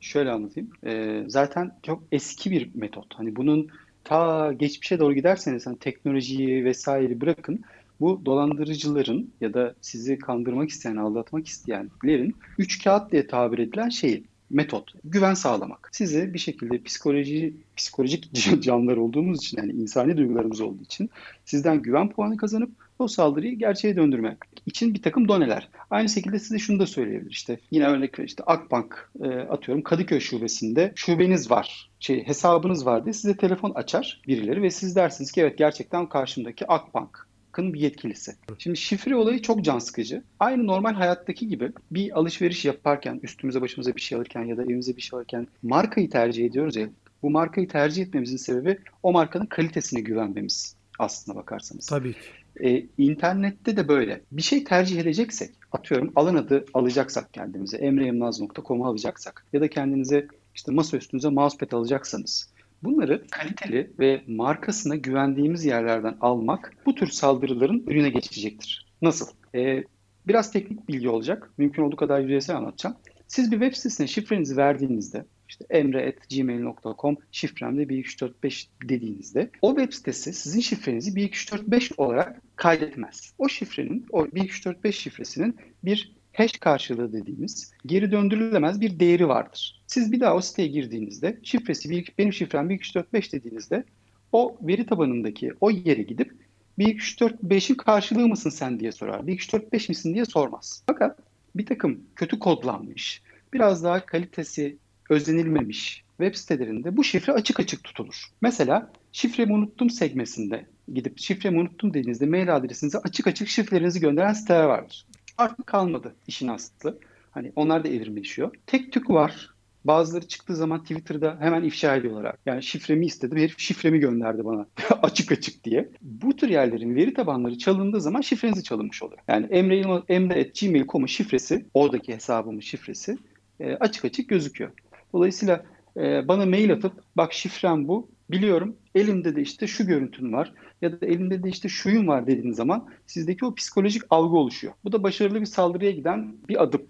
C: Şöyle anlatayım. Ee, zaten çok eski bir metot. Hani bunun ta geçmişe doğru giderseniz hani teknolojiyi vesaire bırakın. Bu dolandırıcıların ya da sizi kandırmak isteyen, aldatmak isteyenlerin üç kağıt diye tabir edilen şey metot. Güven sağlamak. Sizi bir şekilde psikoloji psikolojik canlılar olduğumuz için yani insani duygularımız olduğu için sizden güven puanı kazanıp o saldırıyı gerçeğe döndürmek için bir takım doneler. Aynı şekilde size şunu da söyleyebilir. İşte yine örnek işte Akbank e, atıyorum Kadıköy şubesinde şubeniz var. Şey hesabınız var diye size telefon açar birileri ve siz dersiniz ki evet gerçekten karşımdaki Akbank bir yetkilisi. Şimdi şifre olayı çok can sıkıcı. Aynı normal hayattaki gibi bir alışveriş yaparken, üstümüze başımıza bir şey alırken ya da evimize bir şey alırken markayı tercih ediyoruz ya. Bu markayı tercih etmemizin sebebi o markanın kalitesine güvenmemiz aslına bakarsanız.
A: Tabii ki.
C: Ee, internette de böyle. Bir şey tercih edeceksek, atıyorum alan adı alacaksak kendimize, emreyemnaz.com'u alacaksak ya da kendinize işte masa üstünüze mousepad alacaksanız bunları kaliteli ve markasına güvendiğimiz yerlerden almak bu tür saldırıların önüne geçecektir. Nasıl? Ee, biraz teknik bilgi olacak. Mümkün olduğu kadar yüzeysel anlatacağım. Siz bir web sitesine şifrenizi verdiğinizde işte emre.gmail.com şifremde 12345 dediğinizde o web sitesi sizin şifrenizi 12345 olarak kaydetmez. O şifrenin, o 12345 şifresinin bir hash karşılığı dediğimiz geri döndürülemez bir değeri vardır. Siz bir daha o siteye girdiğinizde şifresi bir, benim şifrem 12345 dediğinizde o veri tabanındaki o yere gidip 12345'in karşılığı mısın sen diye sorar. 12345 misin diye sormaz. Fakat bir takım kötü kodlanmış, biraz daha kalitesi özlenilmemiş web sitelerinde bu şifre açık açık tutulur. Mesela şifremi unuttum sekmesinde gidip şifremi unuttum dediğinizde mail adresinize açık açık şifrelerinizi gönderen siteler vardır. Artık kalmadı işin aslı. Hani onlar da evrimleşiyor. Tek tük var. Bazıları çıktığı zaman Twitter'da hemen ifşa ediyorlar. Yani şifremi istedim, herif şifremi gönderdi bana açık açık diye. Bu tür yerlerin veri tabanları çalındığı zaman şifrenizi çalınmış oluyor. Yani emre, emre.gmail.com'un şifresi, oradaki hesabımın şifresi e, açık açık gözüküyor. Dolayısıyla e, bana mail atıp bak şifrem bu, biliyorum elimde de işte şu görüntün var ya da elimde de işte şuyum var dediğiniz zaman sizdeki o psikolojik algı oluşuyor. Bu da başarılı bir saldırıya giden bir adım.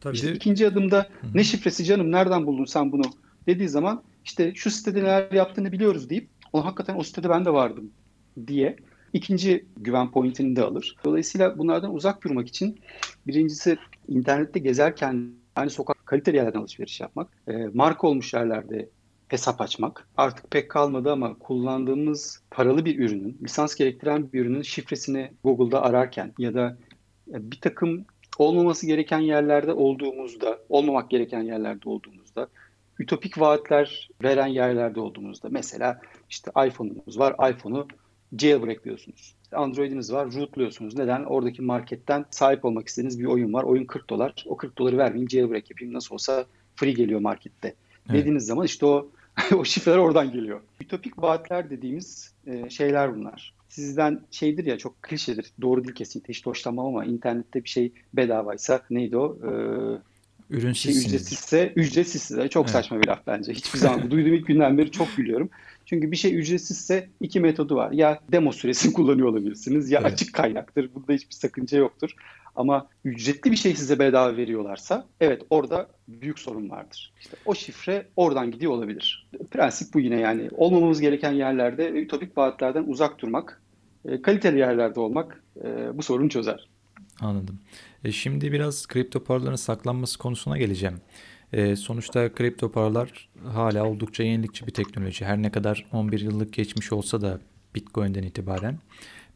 A: Tabii.
C: İşte ikinci adımda ne şifresi canım nereden buldun sen bunu dediği zaman işte şu sitede neler yaptığını biliyoruz deyip o hakikaten o sitede ben de vardım diye ikinci güven pointini de alır. Dolayısıyla bunlardan uzak durmak için birincisi internette gezerken aynı sokak kaliteli yerlerden alışveriş yapmak, e, marka olmuş yerlerde hesap açmak. Artık pek kalmadı ama kullandığımız paralı bir ürünün, lisans gerektiren bir ürünün şifresini Google'da ararken ya da bir takım olmaması gereken yerlerde olduğumuzda, olmamak gereken yerlerde olduğumuzda, ütopik vaatler veren yerlerde olduğumuzda mesela işte iPhone'umuz var, iPhone'u jailbreakliyorsunuz. Android'iniz var, rootluyorsunuz. Neden? Oradaki marketten sahip olmak istediğiniz bir oyun var. Oyun 40 dolar. O 40 doları vermeyeyim, jailbreak yapayım. Nasıl olsa free geliyor markette. Evet. Dediğiniz zaman işte o o şifreler oradan geliyor. Ütopik vaatler dediğimiz e, şeyler bunlar. Sizden şeydir ya çok klişedir. Doğru değil kesinlikle. Hiç hoşlanmam ama internette bir şey bedavaysa neydi o?
B: Ee, Ürünsüzsünüz.
C: Şey ücretsizse ücretsizse çok evet. saçma bir laf bence. Hiçbir zaman duyduğum ilk günden beri çok gülüyorum. Çünkü bir şey ücretsizse iki metodu var. Ya demo süresini kullanıyor olabilirsiniz ya evet. açık kaynaktır. Bunda hiçbir sakınca yoktur. Ama ücretli bir şey size bedava veriyorlarsa evet orada büyük sorun vardır. İşte o şifre oradan gidiyor olabilir. Prensip bu yine yani olmamamız gereken yerlerde ütopik vaatlerden uzak durmak, e, kaliteli yerlerde olmak e, bu sorunu çözer.
B: Anladım. E şimdi biraz kripto paraların saklanması konusuna geleceğim. E, sonuçta kripto paralar hala oldukça yenilikçi bir teknoloji. Her ne kadar 11 yıllık geçmiş olsa da Bitcoin'den itibaren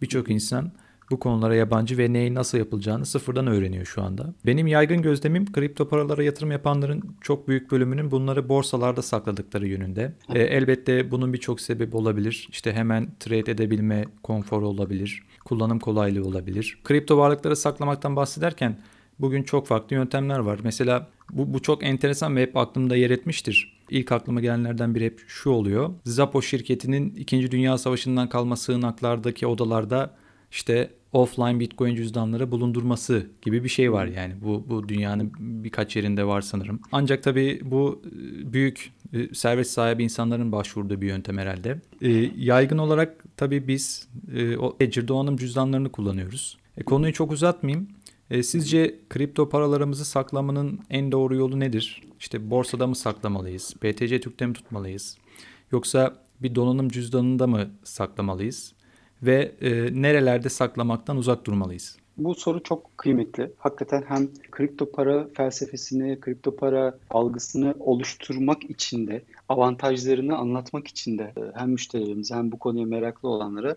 B: birçok insan bu konulara yabancı ve neyin nasıl yapılacağını sıfırdan öğreniyor şu anda. Benim yaygın gözlemim kripto paralara yatırım yapanların çok büyük bölümünün bunları borsalarda sakladıkları yönünde. E, elbette bunun birçok sebebi olabilir. İşte hemen trade edebilme konforu olabilir. Kullanım kolaylığı olabilir. Kripto varlıkları saklamaktan bahsederken bugün çok farklı yöntemler var. Mesela bu, bu çok enteresan ve hep aklımda yer etmiştir. İlk aklıma gelenlerden biri hep şu oluyor. Zapo şirketinin 2. Dünya Savaşı'ndan kalma sığınaklardaki odalarda işte offline Bitcoin cüzdanları bulundurması gibi bir şey var yani. Bu, bu dünyanın birkaç yerinde var sanırım. Ancak tabii bu e, büyük e, servet sahibi insanların başvurduğu bir yöntem herhalde. E, yaygın olarak tabii biz o Ledger donanım cüzdanlarını kullanıyoruz. E, konuyu çok uzatmayayım. E, sizce kripto paralarımızı saklamanın en doğru yolu nedir? İşte borsada mı saklamalıyız? BTC Türk'te mi tutmalıyız? Yoksa bir donanım cüzdanında mı saklamalıyız? Ve e, nerelerde saklamaktan uzak durmalıyız?
C: Bu soru çok kıymetli. Hakikaten hem kripto para felsefesini, kripto para algısını oluşturmak için de, avantajlarını anlatmak için de e, hem müşterilerimize hem bu konuya meraklı olanlara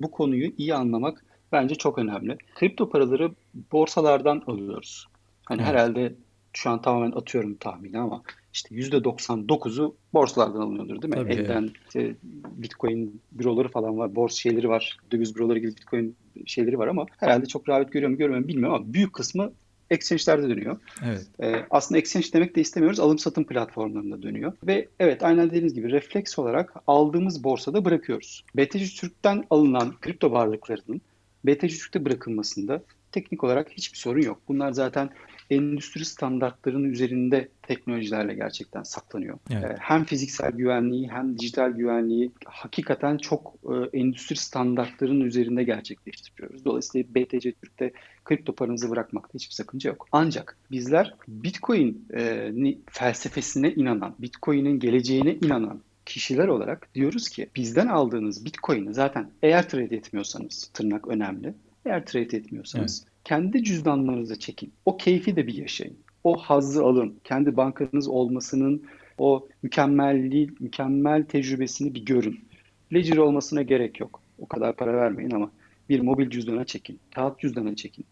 C: bu konuyu iyi anlamak bence çok önemli. Kripto paraları borsalardan alıyoruz. Hani evet. herhalde şu an tamamen atıyorum tahmini ama işte %99'u borsalardan alınıyordur değil mi? Tabii Elden işte Bitcoin büroları falan var, borsa şeyleri var, döviz büroları gibi Bitcoin şeyleri var ama herhalde çok rağbet görüyor mu görmüyor mu bilmiyorum ama büyük kısmı exchange'lerde dönüyor. Evet. Ee, aslında exchange demek de istemiyoruz. Alım satım platformlarında dönüyor. Ve evet aynen dediğiniz gibi refleks olarak aldığımız borsada bırakıyoruz. BTC Türk'ten alınan kripto varlıklarının BTC Türk'te bırakılmasında teknik olarak hiçbir sorun yok. Bunlar zaten endüstri standartlarının üzerinde teknolojilerle gerçekten saklanıyor. Evet. Ee, hem fiziksel güvenliği hem dijital güvenliği hakikaten çok e, endüstri standartlarının üzerinde gerçekleştiriyoruz. Dolayısıyla BTC Türk'te kripto paranızı bırakmakta hiçbir sakınca yok. Ancak bizler Bitcoin e, felsefesine inanan, Bitcoin'in geleceğine inanan kişiler olarak diyoruz ki bizden aldığınız Bitcoin'i zaten eğer trade etmiyorsanız tırnak önemli. Eğer trade etmiyorsanız kendi cüzdanlarınıza çekin. O keyfi de bir yaşayın. O hazzı alın. Kendi bankanız olmasının o mükemmelliği, mükemmel tecrübesini bir görün. Ledger olmasına gerek yok. O kadar para vermeyin ama bir mobil cüzdana çekin. Kağıt cüzdana çekin.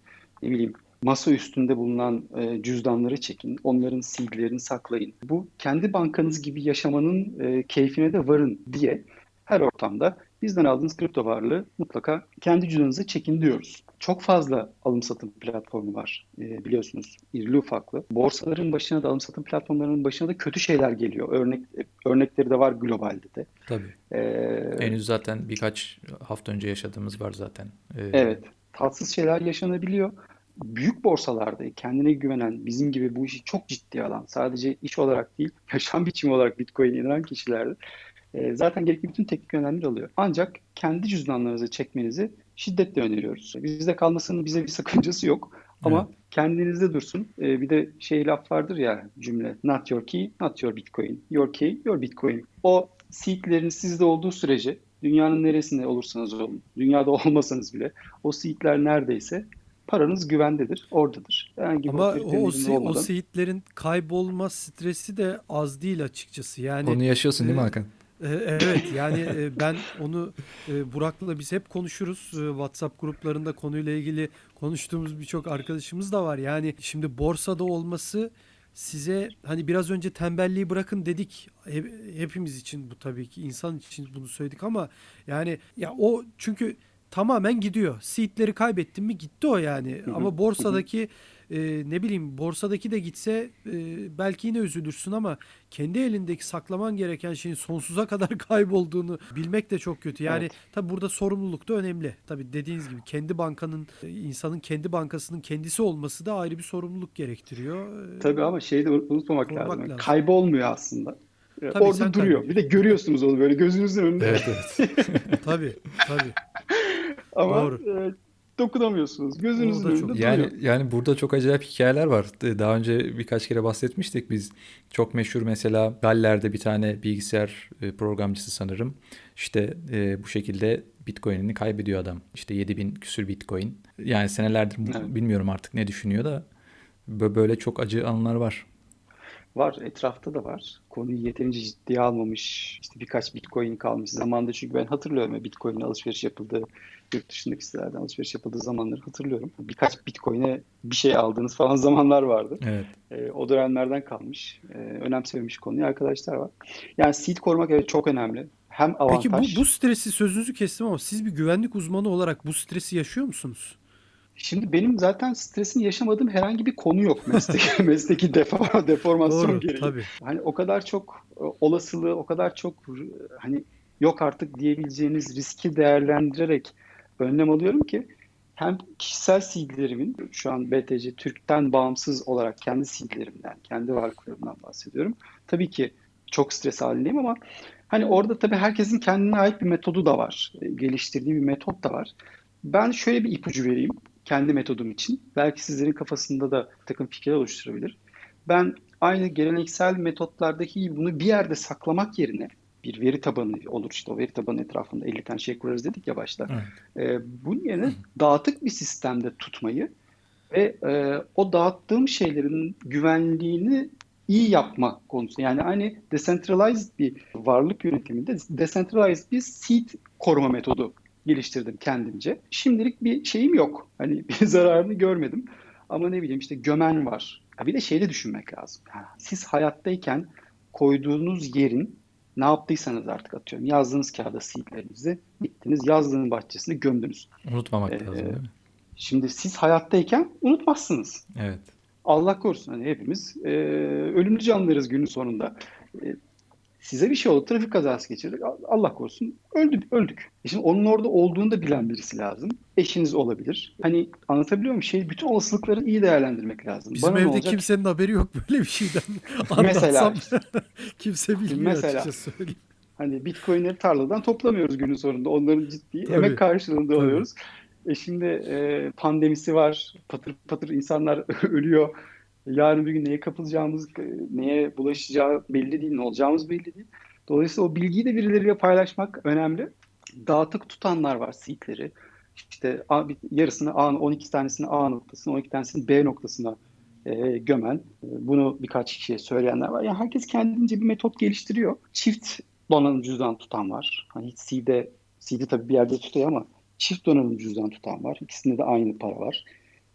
C: Ne bileyim masa üstünde bulunan e, cüzdanları çekin. Onların seedlerini saklayın. Bu kendi bankanız gibi yaşamanın e, keyfine de varın diye her ortamda bizden aldığınız kripto varlığı mutlaka kendi cüzdanınıza çekin diyoruz. Çok fazla alım satım platformu var e, biliyorsunuz irili ufaklı. Borsaların başına da alım satım platformlarının başına da kötü şeyler geliyor. Örnek örnekleri de var globalde de.
B: Tabii. Ee, Henüz zaten birkaç hafta önce yaşadığımız var zaten.
C: Ee, evet. Tatsız şeyler yaşanabiliyor. Büyük borsalarda kendine güvenen, bizim gibi bu işi çok ciddi alan, sadece iş olarak değil, yaşam biçimi olarak Bitcoin'e inanan kişilerde e, zaten gerekli bütün teknik önlemler alıyor. Ancak kendi cüzdanlarınızı çekmenizi şiddetle öneriyoruz. Bizde kalmasının bize bir sakıncası yok. Ama evet. kendinizde dursun. Ee, bir de şey laf vardır ya cümle. Not your key, not your bitcoin. Your key, your bitcoin. O seedlerin sizde olduğu sürece dünyanın neresinde olursanız olun, dünyada olmasanız bile o seedler neredeyse paranız güvendedir, oradadır. herhangi
A: Ama o, o,
C: izin
A: se- o
C: olmadan.
A: seyitlerin kaybolma stresi de az değil açıkçası. Yani
B: Onu yaşıyorsun değil mi
A: e,
B: Hakan?
A: E, Evet yani e, ben onu e, Burak'la biz hep konuşuruz. WhatsApp gruplarında konuyla ilgili konuştuğumuz birçok arkadaşımız da var. Yani şimdi borsada olması size hani biraz önce tembelliği bırakın dedik. Hep- hepimiz için bu tabii ki insan için bunu söyledik ama yani ya o çünkü tamamen gidiyor. Seedleri kaybettin mi gitti o yani. Ama borsadaki e, ne bileyim borsadaki de gitse e, belki yine üzülürsün ama kendi elindeki saklaman gereken şeyin sonsuza kadar kaybolduğunu bilmek de çok kötü. Yani
C: Evet.
A: tabi burada sorumluluk da önemli. Tabi dediğiniz gibi kendi bankanın e, insanın kendi bankasının kendisi olması da ayrı bir sorumluluk gerektiriyor. E,
C: Tabii ama şeyi de unutmamak lazım.
A: lazım.
C: Kaybolmuyor aslında. Ee,
A: Tabii,
C: Orada
A: sen
C: duruyor.
A: tabii.
C: Bir de görüyorsunuz onu böyle gözünüzün önünde.
B: Evet evet.
A: Tabii tabii.
C: Ama
A: Doğru.
C: Dokunamıyorsunuz. Gözünüzün
A: çok-
C: önünde
B: Yani
C: duruyor.
B: yani burada çok acayip hikayeler var. Daha önce birkaç kere bahsetmiştik biz. Çok meşhur mesela Galler'de bir tane bilgisayar e, programcısı sanırım. İşte e, bu şekilde Bitcoin'ini kaybediyor adam. İşte 7000 küsür Bitcoin. Yani senelerdir
C: Evet.
B: bilmiyorum artık ne düşünüyor da bö- böyle çok acı anılar var.
C: Var, etrafta da var. Konuyu yeterince ciddiye almamış, işte birkaç Bitcoin kalmış zamanda çünkü ben hatırlıyorum ya Bitcoin'e alışveriş yapıldığı, yurt dışındaki sitelerden alışveriş yapıldığı zamanları hatırlıyorum. Birkaç Bitcoin'e bir şey aldığınız falan zamanlar vardı.
B: Evet.
C: E, o dönemlerden kalmış, e, önemsememiş konuyu arkadaşlar var. Yani seed korumak evet çok önemli. Hem
A: Peki bu,
C: avantaj.
A: bu stresi sözünüzü kestim ama siz bir güvenlik uzmanı olarak bu stresi yaşıyor musunuz?
C: Şimdi benim zaten stresini yaşamadığım herhangi bir konu yok mesleki, mesleki defa, deformasyon
A: Doğru
C: gereği.
A: tabii.
C: Hani o kadar çok e, olasılığı, o kadar çok e, hani yok artık diyebileceğiniz riski değerlendirerek önlem alıyorum ki hem kişisel seedlerimin şu an BTC Türk'ten bağımsız olarak kendi seedlerimden, kendi varlıklarımdan bahsediyorum. Tabii ki çok stres halindeyim ama hani orada tabii herkesin kendine ait bir metodu da var. E, Geliştirdiği bir metot da var. Ben şöyle bir ipucu vereyim kendi metodum için. Belki sizlerin kafasında da takım fikirler oluşturabilir. Ben aynı geleneksel metotlardaki gibi bunu bir yerde saklamak yerine bir veri tabanı olur işte o veri tabanı etrafında 50 tane şey kurarız dedik ya başta. Ee, bunun yerine dağıtık bir sistemde tutmayı ve e, o dağıttığım şeylerin güvenliğini iyi yapma konusu. Yani aynı decentralized bir varlık yönetiminde decentralized bir seed koruma metodu geliştirdim kendimce. Şimdilik bir şeyim yok. Hani bir zararını görmedim. Ama ne bileyim işte gömen var. Ha bir de şeyde düşünmek lazım. Siz hayattayken koyduğunuz yerin ne yaptıysanız artık atıyorum. Yazdığınız kağıda seedlerinizi gittiniz yazdığınız bahçesinde gömdünüz.
B: Unutmamak
C: Ee,
B: lazım değil mi?
C: Şimdi siz hayattayken unutmazsınız.
B: Evet.
C: Allah korusun hani hepimiz e, ölümlü canlılarız günün sonunda. E, size bir şey oldu, trafik kazası geçirdik. Allah korusun öldük, öldük. E şimdi onun orada olduğunu da bilen birisi lazım. Eşiniz olabilir. Hani anlatabiliyor muyum? Şey, bütün olasılıkları iyi değerlendirmek lazım.
A: Bizim
C: Bana
A: evde kimsenin haberi yok böyle bir şeyden.
C: Mesela
A: Anlatsam kimse bilmiyor
C: Mesela.
A: açıkçası söyleyeyim.
C: Hani bitcoinleri tarladan toplamıyoruz günün sonunda. Onların ciddi
A: Tabii.
C: emek karşılığında
A: Tabii.
C: alıyoruz. E şimdi e, pandemisi var. Patır patır insanlar ölüyor. Yarın bir gün neye kapılacağımız, e, neye bulaşacağı belli değil, ne olacağımız belli değil. Dolayısıyla o bilgiyi de birileriyle paylaşmak önemli. Dağıtık tutanlar var seedleri. İşte yarısını A, 12 tanesini A noktasına, 12 tanesini B noktasına e, gömen, e, bunu birkaç kişiye söyleyenler var. Yani herkes kendince bir metot geliştiriyor. Çift donanım cüzdan tutan var. Hani hiç C'de, C'de tabii bir yerde tutuyor ama çift donanım cüzdan tutan var. İkisinde de aynı para var.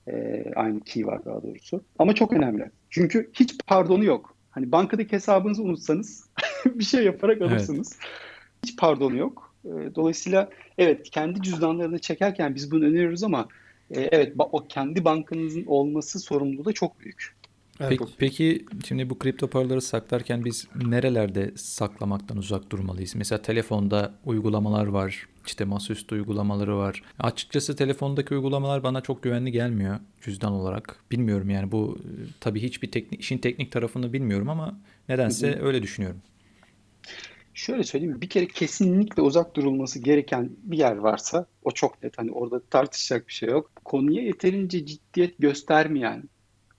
C: E, aynı key var daha doğrusu. Ama çok önemli. Çünkü hiç pardonu yok. Hani bankadaki hesabınızı unutsanız bir şey yaparak
B: Evet.
C: alırsınız. Hiç pardonu yok. E, Dolayısıyla evet kendi cüzdanlarını çekerken biz bunu öneriyoruz ama e, evet o kendi bankanızın olması sorumluluğu da çok büyük.
B: Peki, peki şimdi bu kripto paraları saklarken biz nerelerde saklamaktan uzak durmalıyız? Mesela telefonda uygulamalar var. İşte masaüstü uygulamaları var. Açıkçası telefondaki uygulamalar bana çok güvenli gelmiyor cüzdan olarak. Bilmiyorum yani bu tabii hiçbir teknik, işin teknik tarafını bilmiyorum ama nedense öyle düşünüyorum.
C: Şöyle söyleyeyim, bir kere kesinlikle uzak durulması gereken bir yer varsa o çok net. Hani orada tartışacak bir şey yok. Konuya yeterince ciddiyet göstermeyen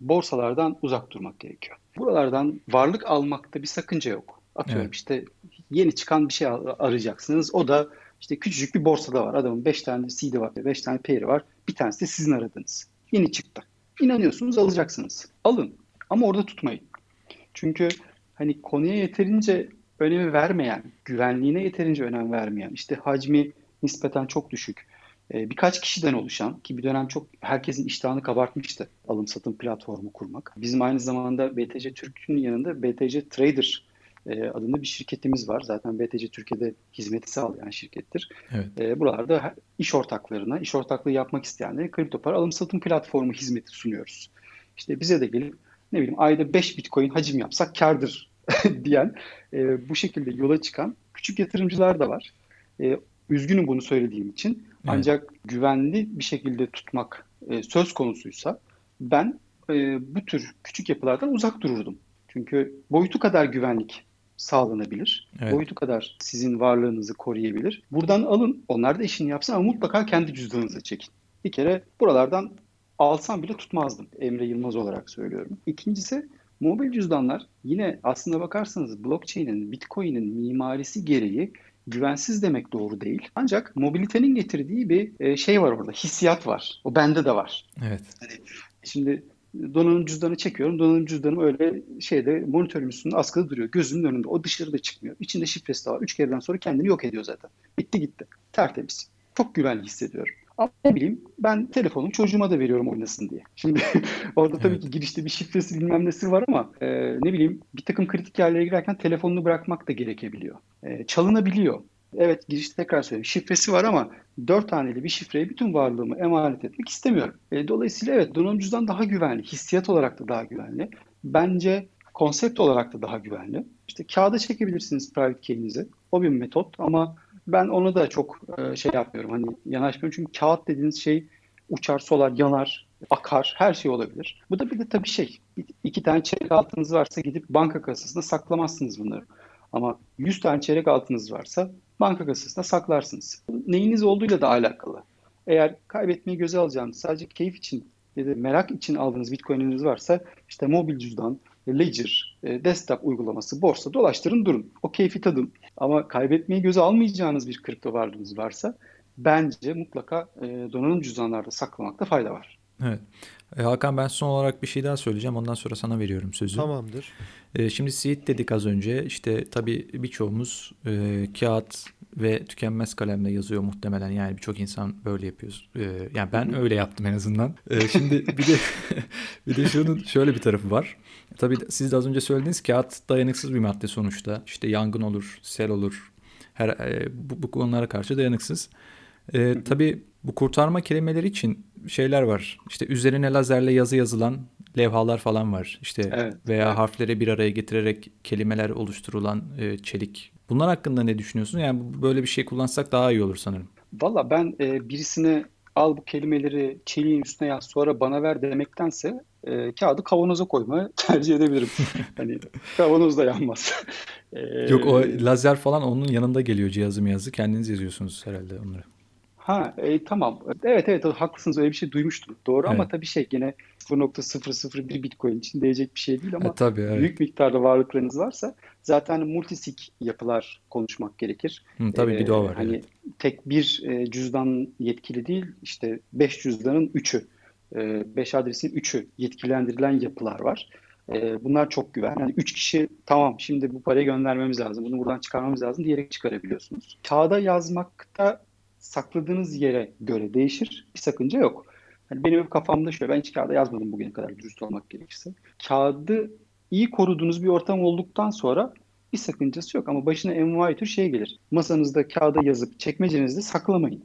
C: borsalardan uzak durmak gerekiyor. Buralardan varlık almakta bir sakınca yok. Atıyorum
B: Evet.
C: işte yeni çıkan bir şey ar- arayacaksınız. O da işte küçücük bir borsada var. Adamın 5 tane seed'i var, 5 tane pair'i var. Bir tanesi de sizin aradığınız. Yeni çıktı. İnanıyorsunuz alacaksınız. Alın ama orada tutmayın. Çünkü hani konuya yeterince önemi vermeyen, güvenliğine yeterince önem vermeyen, işte hacmi nispeten çok düşük, e, birkaç kişiden oluşan ki bir dönem çok herkesin iştahını kabartmıştı alım satım platformu kurmak. Bizim aynı zamanda BTC Türk'ün yanında BTC Trader e, adında bir şirketimiz var. Zaten BTC Türkiye'de hizmeti sağlayan şirkettir. Evet. E, buralarda iş ortaklarına, iş ortaklığı yapmak isteyenlere kripto para alım satım platformu hizmeti sunuyoruz. İşte bize de gelip ne bileyim ayda 5 bitcoin hacim yapsak kardır diyen e, bu şekilde yola çıkan küçük yatırımcılar da var. E, üzgünüm bunu söylediğim için. Evet. Ancak güvenli bir şekilde tutmak e, söz konusuysa ben e, bu tür küçük yapılardan uzak dururdum. Çünkü boyutu kadar güvenlik sağlanabilir. Evet. Boyutu kadar sizin varlığınızı koruyabilir. Buradan alın, onlar da işini yapsın ama mutlaka kendi cüzdanınıza çekin. Bir kere buralardan alsam bile tutmazdım. Emre Yılmaz olarak söylüyorum. İkincisi mobil cüzdanlar yine aslında bakarsanız blockchain'in, bitcoin'in mimarisi gereği güvensiz demek doğru değil. Ancak mobilitenin getirdiği bir e, şey var orada, hissiyat var. O bende de var.
B: Evet. Hani
C: şimdi donanım cüzdanı çekiyorum. Donanım cüzdanım öyle şeyde monitörün üstünde askıda duruyor. Gözümün önünde. O dışarıda çıkmıyor. İçinde şifresi de var. Üç kereden sonra kendini yok ediyor zaten. Bitti gitti. Tertemiz. Çok güvenli hissediyorum. Ama ne bileyim ben telefonu çocuğuma da veriyorum oynasın diye. Şimdi orada tabii evet. ki girişte bir şifresi bilmem nesi var ama e, ne bileyim bir takım kritik yerlere girerken telefonunu bırakmak da gerekebiliyor. E, çalınabiliyor. Evet girişte tekrar söyleyeyim. Şifresi var ama dört taneli bir şifreye bütün varlığımı emanet etmek istemiyorum. E, dolayısıyla evet donanım cüzdan daha güvenli. Hissiyat olarak da daha güvenli. Bence konsept olarak da daha güvenli. İşte kağıda çekebilirsiniz private key'inizi. O bir metot ama ben onu da çok e, şey yapmıyorum. Hani yanaşmıyorum çünkü kağıt dediğiniz şey uçar, solar, yanar, akar, her şey olabilir. Bu da bir de tabii şey. iki tane çeyrek altınız varsa gidip banka kasasında saklamazsınız bunları. Ama 100 tane çeyrek altınız varsa banka kasasında saklarsınız. Neyiniz olduğuyla da alakalı. Eğer kaybetmeyi göze alacağınız sadece keyif için ya da merak için aldığınız bitcoin'iniz varsa işte mobil cüzdan, Ledger, e, desktop uygulaması, borsa dolaştırın durun. O keyfi tadın. Ama kaybetmeyi göze almayacağınız bir kripto varlığınız varsa bence mutlaka e, donanım cüzdanlarda saklamakta fayda var.
B: Evet. E, Hakan ben son olarak bir şey daha söyleyeceğim. Ondan sonra sana veriyorum sözü.
A: Tamamdır.
B: E, şimdi seed dedik az önce. İşte tabii birçoğumuz e, kağıt ve tükenmez kalemle yazıyor muhtemelen. Yani birçok insan böyle yapıyor. E, yani ben öyle yaptım en azından. E, şimdi bir de bir de şunun şöyle bir tarafı var. Tabii siz de az önce söylediğiniz kağıt dayanıksız bir madde sonuçta. İşte yangın olur, sel olur. Her e, bu, bu konulara karşı dayanıksız. E, tabii bu kurtarma kelimeleri için şeyler var. İşte üzerine lazerle yazı yazılan levhalar falan var. İşte evet, veya evet. harfleri bir araya getirerek kelimeler oluşturulan e, çelik. Bunlar hakkında ne düşünüyorsun? Yani böyle bir şey kullansak daha iyi olur sanırım.
C: Valla ben e, birisine al bu kelimeleri çeliğin üstüne yaz sonra bana ver demektense e, kağıdı kavanoza koymayı tercih edebilirim. hani kavanoz da yanmaz.
B: e, Yok o lazer falan onun yanında geliyor cihazı yazı kendiniz yazıyorsunuz herhalde onları.
C: Ha e, tamam. Evet evet haklısınız öyle bir şey duymuştum. Doğru evet. ama tabii şey yine 0.001 Bitcoin için değecek bir şey değil ama e, tabii, evet. büyük miktarda varlıklarınız varsa zaten multisig yapılar konuşmak gerekir.
B: Hı, tabii ee, bir de o var.
C: Hani evet. tek bir e, cüzdan yetkili değil işte 5 cüzdanın 3'ü 5 e, adresin 3'ü yetkilendirilen yapılar var. E, bunlar çok güven. Yani 3 kişi tamam şimdi bu parayı göndermemiz lazım, bunu buradan çıkarmamız lazım diyerek çıkarabiliyorsunuz. Kağıda yazmakta sakladığınız yere göre değişir. Bir sakınca yok. Yani benim hep kafamda şöyle, ben hiç kağıda yazmadım bugüne kadar dürüst olmak gerekirse. Kağıdı iyi koruduğunuz bir ortam olduktan sonra bir sakıncası yok. Ama başına envai tür şey gelir. Masanızda kağıda yazıp çekmecenizde saklamayın.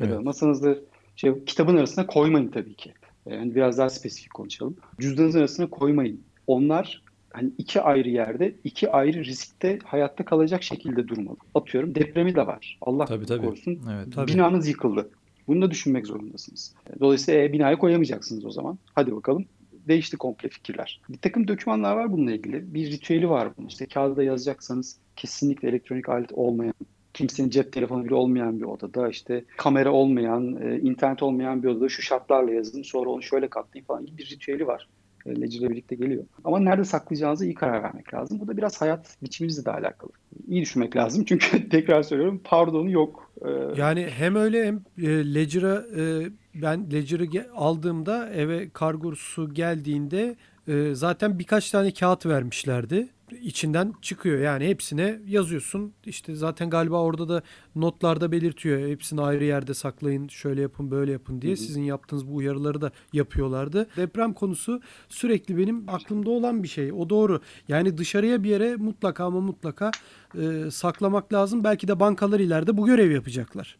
C: Evet. Masanızda şey, kitabın arasına koymayın tabii ki. Yani biraz daha spesifik konuşalım. Cüzdanınızın arasına koymayın. Onlar hani iki ayrı yerde iki ayrı riskte hayatta kalacak şekilde durmalı. Atıyorum depremi de var. Allah tabii, tabii. korusun. Evet, tabii. Binanız yıkıldı. Bunu da düşünmek zorundasınız. Dolayısıyla e, binayı koyamayacaksınız o zaman. Hadi bakalım. Değişti komple fikirler. Bir takım dokümanlar var bununla ilgili. Bir ritüeli var bunun. İşte kağıda yazacaksanız kesinlikle elektronik alet olmayan kimsenin cep telefonu bile olmayan bir odada işte kamera olmayan, e, internet olmayan bir odada şu şartlarla yazın sonra onu şöyle katlayın falan gibi bir ritüeli var. E, Ledger ile birlikte geliyor. Ama nerede saklayacağınızı iyi karar vermek lazım. Bu da biraz hayat biçimimizle de alakalı. İyi düşünmek lazım çünkü tekrar söylüyorum pardonu yok. Ee,
A: Yani hem öyle hem e, Ledger'a e, ben Ledger'ı ge- aldığımda eve kargosu geldiğinde e, zaten birkaç tane kağıt vermişlerdi. İçinden çıkıyor yani hepsine yazıyorsun. İşte zaten galiba orada da notlarda belirtiyor. Hepsini ayrı yerde saklayın, şöyle yapın, böyle yapın diye. Sizin yaptığınız bu uyarıları da yapıyorlardı. Deprem konusu sürekli benim aklımda olan bir şey. O doğru. Yani dışarıya bir yere mutlaka ama mutlaka e, saklamak lazım. Belki de bankalar ileride bu görev yapacaklar.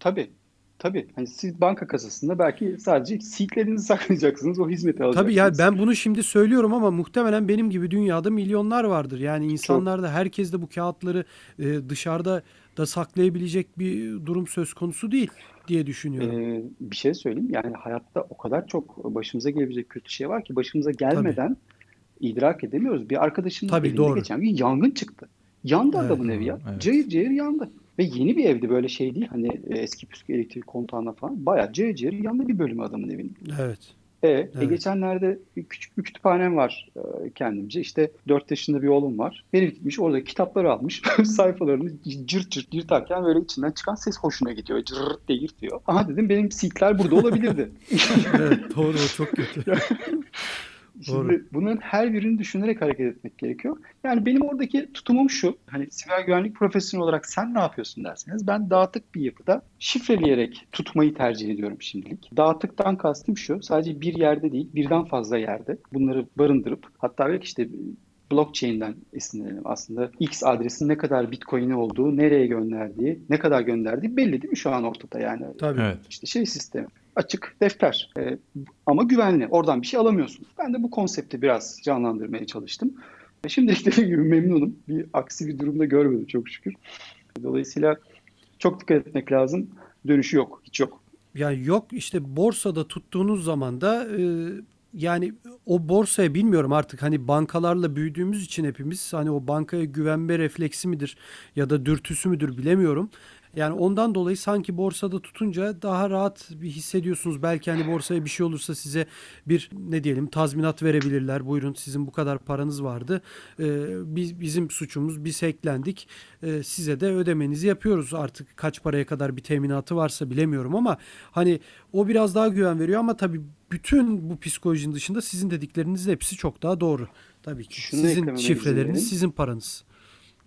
C: Tabii. Tabii. Hani siz banka kasasında belki sadece seedlerinizi saklayacaksınız. O hizmeti alacaksınız.
A: Tabii yani ben bunu şimdi söylüyorum ama muhtemelen benim gibi dünyada milyonlar vardır. Yani insanlar da herkes de bu kağıtları e, dışarıda da saklayabilecek bir durum söz konusu değil diye düşünüyorum.
C: Ee, bir şey söyleyeyim. Yani hayatta o kadar çok başımıza gelebilecek kötü şey var ki başımıza gelmeden idrak edemiyoruz. Bir arkadaşımın
A: Tabii,
C: evinde
A: doğru.
C: geçen gün yangın çıktı. Yandı
A: Evet,
C: adamın evi ya.
B: evet.
C: Cayır cayır yandı. Ve yeni bir evdi böyle şey değil. Hani e, eski püskü elektrik kontağına falan. Bayağı cayır yandı bir bölümü adamın evinin.
A: Evet.
C: E, e,
A: Evet.
C: geçenlerde bir küçük bir kütüphanem var e, kendimce. İşte 4 yaşında bir oğlum var. Herif gitmiş orada kitapları almış. Sayfalarını cırt cırt yırtarken böyle içinden çıkan ses hoşuna gidiyor. Cırt diye yırtıyor. Aha dedim benim seedler burada olabilirdi.
A: Evet doğru o çok kötü.
C: Şimdi
A: Doğru.
C: bunların her birini düşünerek hareket etmek gerekiyor. Yani benim oradaki tutumum şu. Hani siber güvenlik profesyoneli olarak sen ne yapıyorsun derseniz ben dağıtık bir yapıda şifreleyerek tutmayı tercih ediyorum şimdilik. Dağıtıktan kastım şu. Sadece bir yerde değil birden fazla yerde bunları barındırıp hatta belki işte blockchain'den esinlenelim. Aslında X adresinin ne kadar Bitcoin'i olduğu, nereye gönderdiği, ne kadar gönderdiği belli değil mi şu an ortada yani.
A: Tabii.
B: Evet.
C: İşte şey sistemi. Açık defter. Ee, ama güvenli. Oradan bir şey alamıyorsun. Ben de bu konsepti biraz canlandırmaya çalıştım. Ve Şimdilik dediğim gibi memnunum. Bir aksi bir durumda görmedim çok şükür. Dolayısıyla çok dikkat etmek lazım. Dönüşü yok. Hiç yok.
A: Yani yok işte borsada tuttuğunuz zaman da e, yani o borsaya bilmiyorum artık hani bankalarla büyüdüğümüz için hepimiz hani o bankaya güvenme refleksi midir ya da dürtüsü müdür bilemiyorum. Yani ondan dolayı sanki borsada tutunca daha rahat bir hissediyorsunuz. Belki hani borsaya bir şey olursa size bir ne diyelim tazminat verebilirler. Buyurun sizin bu kadar paranız vardı. Ee, biz bizim suçumuz biz hacklendik. Ee, size de ödemenizi yapıyoruz. Artık kaç paraya kadar bir teminatı varsa bilemiyorum ama hani o biraz daha güven veriyor ama tabii bütün bu psikolojinin dışında sizin dediklerinizin hepsi çok daha doğru. Tabii ki.
C: Şunu
A: sizin şifreleriniz, sizin paranız.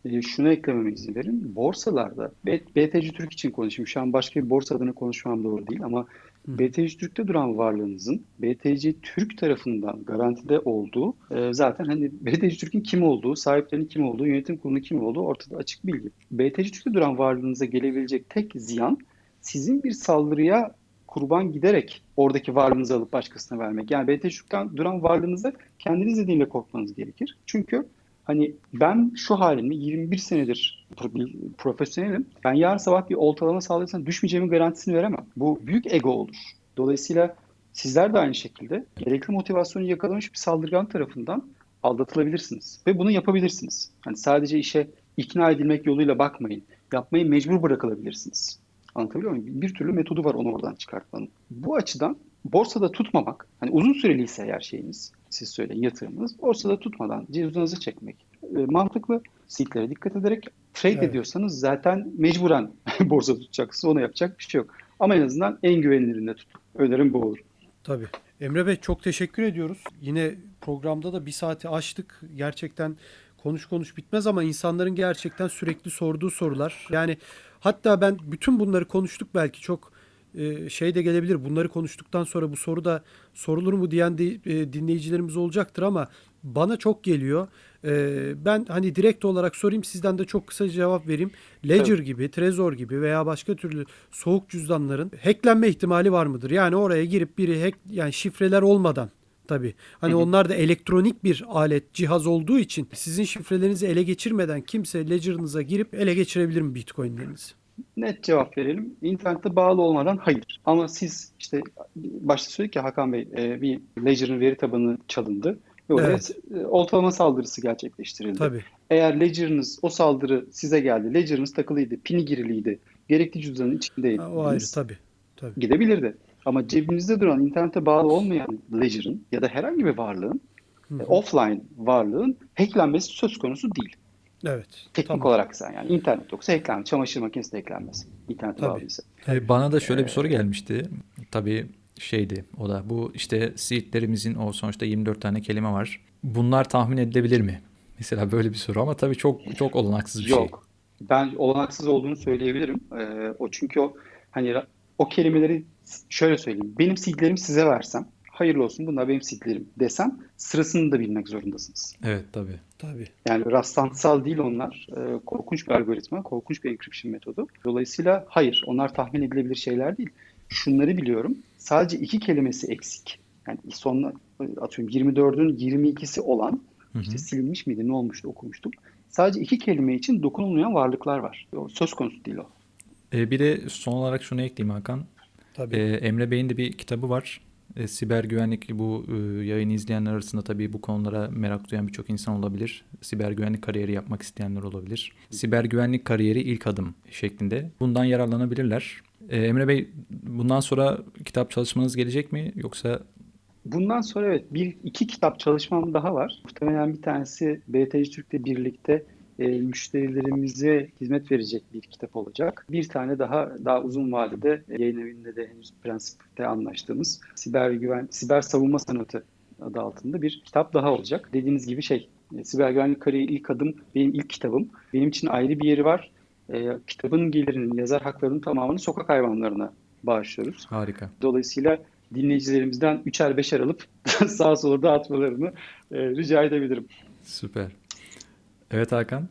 C: E, şunu eklememe izin verin. Borsalarda, BTC Türk için konuşayım. Şu an başka bir borsa adına konuşmam doğru değil ama BTC Türk'te duran varlığınızın BTC Türk tarafından garantide olduğu e, zaten hani BTC Türk'ün kim olduğu, sahiplerinin kim olduğu, yönetim kurulunun kim olduğu ortada açık bilgi. BTC Türk'te duran varlığınıza gelebilecek tek ziyan sizin bir saldırıya kurban giderek oradaki varlığınızı alıp başkasına vermek. Yani BTC Türk'ten duran varlığınızda kendiniz dediğinle korkmanız gerekir. Çünkü Hani ben şu halimle 21 senedir pro- profesyonelim. Ben yarın sabah bir oltalama sağlarsam düşmeyeceğimin garantisini veremem. Bu büyük ego olur. Dolayısıyla sizler de aynı şekilde gerekli motivasyonu yakalamış bir saldırgan tarafından aldatılabilirsiniz. Ve bunu yapabilirsiniz. Hani sadece işe ikna edilmek yoluyla bakmayın. Yapmayı mecbur bırakılabilirsiniz. Anlatabiliyor muyum? Bir türlü metodu var onu oradan çıkartmanın. Bu açıdan borsada tutmamak, hani uzun süreliyse eğer şeyiniz, siz söyleyin yatırımınız, borsada tutmadan cüzdanınızı çekmek e, mantıklı. Seedlere dikkat ederek trade
A: Evet.
C: ediyorsanız zaten mecburen borsa tutacaksınız. Ona yapacak bir şey yok. Ama en azından en güvenilirinde tutun. Önerim bu olur.
A: Tabii. Emre Bey çok teşekkür ediyoruz. Yine programda da bir saati aştık. Gerçekten konuş konuş bitmez ama insanların gerçekten sürekli sorduğu sorular. Yani hatta ben bütün bunları konuştuk belki çok e, şey de gelebilir. Bunları konuştuktan sonra bu soru da sorulur mu diyen de, e, dinleyicilerimiz olacaktır ama bana çok geliyor. E, ben hani direkt olarak sorayım sizden de çok kısa cevap vereyim. Ledger gibi, Trezor gibi veya başka türlü soğuk cüzdanların hacklenme ihtimali var mıdır? Yani oraya girip biri hack yani şifreler olmadan tabii. Hani
C: Hı hı.
A: onlar da elektronik bir alet, cihaz olduğu için sizin şifrelerinizi ele geçirmeden kimse Ledger'ınıza girip ele geçirebilir mi Bitcoin'lerinizi?
C: Net cevap verelim. İnternete bağlı olmadan hayır. Ama siz işte başta söyledik ya Hakan Bey e, bir Ledger'ın veri tabanı çalındı. Ve oraya
A: Evet.
C: e, oltalama saldırısı gerçekleştirildi.
A: Tabii.
C: Eğer Ledger'ınız o saldırı size geldi. Ledger'ınız takılıydı, pini giriliydi. Gerekli cüzdanın içindeydi.
A: Ha, o ayrı tabii. Tabii.
C: gidebilirdi. Ama cebinizde duran internete bağlı olmayan Ledger'ın ya da herhangi bir varlığın
A: Hı hı.
C: e, offline varlığın hacklenmesi söz konusu değil.
A: Evet.
C: Teknik
A: tamam.
C: olarak sen yani internet yoksa eklenmez. Çamaşır makinesi de eklenmez. İnternet
A: Tabii.
C: bağlıysa.
B: E, Bana da şöyle bir soru gelmişti. Tabii şeydi o da bu işte seedlerimizin o sonuçta 24 tane kelime var. Bunlar tahmin edilebilir mi? Mesela böyle bir soru ama tabii çok çok olanaksız bir şey.
C: Yok. Ben olanaksız olduğunu söyleyebilirim. Ee, o çünkü o hani o kelimeleri şöyle söyleyeyim. Benim seedlerimi size versem, hayırlı olsun bunlar benim seedlerim desem sırasını da bilmek zorundasınız.
B: Evet tabii.
A: Tabii.
C: Yani rastlantısal değil onlar. Ee, korkunç bir algoritma, korkunç bir encryption metodu. Dolayısıyla hayır, onlar tahmin edilebilir şeyler değil. Şunları biliyorum. Sadece iki kelimesi eksik. Yani sonuna atıyorum 24'ün 22'si olan
B: Hı hı.
C: işte silinmiş miydi ne olmuştu okumuştum. Sadece iki kelime için dokunulmayan varlıklar var. O söz konusu değil o.
B: E, bir de son olarak şunu ekleyeyim Hakan.
A: Tabii.
B: E, Emre Bey'in de bir kitabı var. E, siber güvenlik bu e, yayını izleyenler arasında tabii bu konulara merak duyan birçok insan olabilir. Siber güvenlik kariyeri yapmak isteyenler olabilir. Siber güvenlik kariyeri ilk adım şeklinde. Bundan yararlanabilirler. E, Emre Bey bundan sonra kitap çalışmanız gelecek mi yoksa
C: Bundan sonra evet bir iki kitap çalışmam daha var. Muhtemelen bir tanesi BTC Türk'le birlikte e, müşterilerimize hizmet verecek bir kitap olacak. Bir tane daha daha uzun vadede e, yayın evinde de henüz prensipte anlaştığımız siber güven siber savunma sanatı adı altında bir kitap daha olacak. Dediğiniz gibi şey e, siber güvenlik kariyeri ilk adım benim ilk kitabım. Benim için ayrı bir yeri var. E, kitabın gelirinin yazar haklarının tamamını sokak hayvanlarına bağışlıyoruz.
B: harika?
C: Dolayısıyla dinleyicilerimizden üçer beşer alıp sağa sola dağıtmalarını e, rica edebilirim.
B: Süper. Evet Hakan.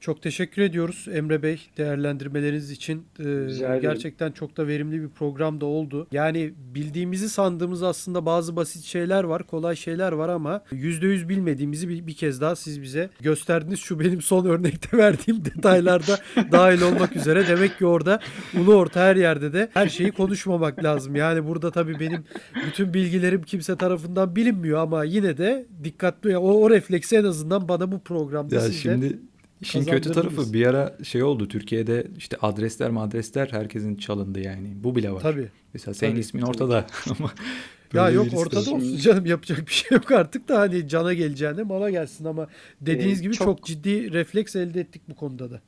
A: Çok teşekkür ediyoruz Emre Bey değerlendirmeleriniz için. Ee, gerçekten çok da verimli bir program da oldu. Yani bildiğimizi sandığımız aslında bazı basit şeyler var, kolay şeyler var ama %100 bilmediğimizi bir, bir kez daha siz bize gösterdiniz. Şu benim son örnekte verdiğim detaylarda dahil olmak üzere. Demek ki orada ulu orta her yerde de her şeyi konuşmamak lazım. Yani burada tabii benim bütün bilgilerim kimse tarafından bilinmiyor ama yine de dikkatli o, o refleksi en azından bana bu programda
B: Ya
A: siz de
B: şimdi işin kötü tarafı bir ara şey oldu Türkiye'de işte adresler adresler herkesin çalındı yani. Bu bile var.
A: Tabii.
B: Mesela senin
A: Tabii,
B: ismin
C: tabii.
B: ortada ama
A: Ya yok ortada olsun canım yapacak bir şey yok artık da hani cana geleceğine mala gelsin ama dediğiniz
C: Ee,
A: gibi çok...
C: çok-
A: ciddi refleks elde ettik bu konuda da.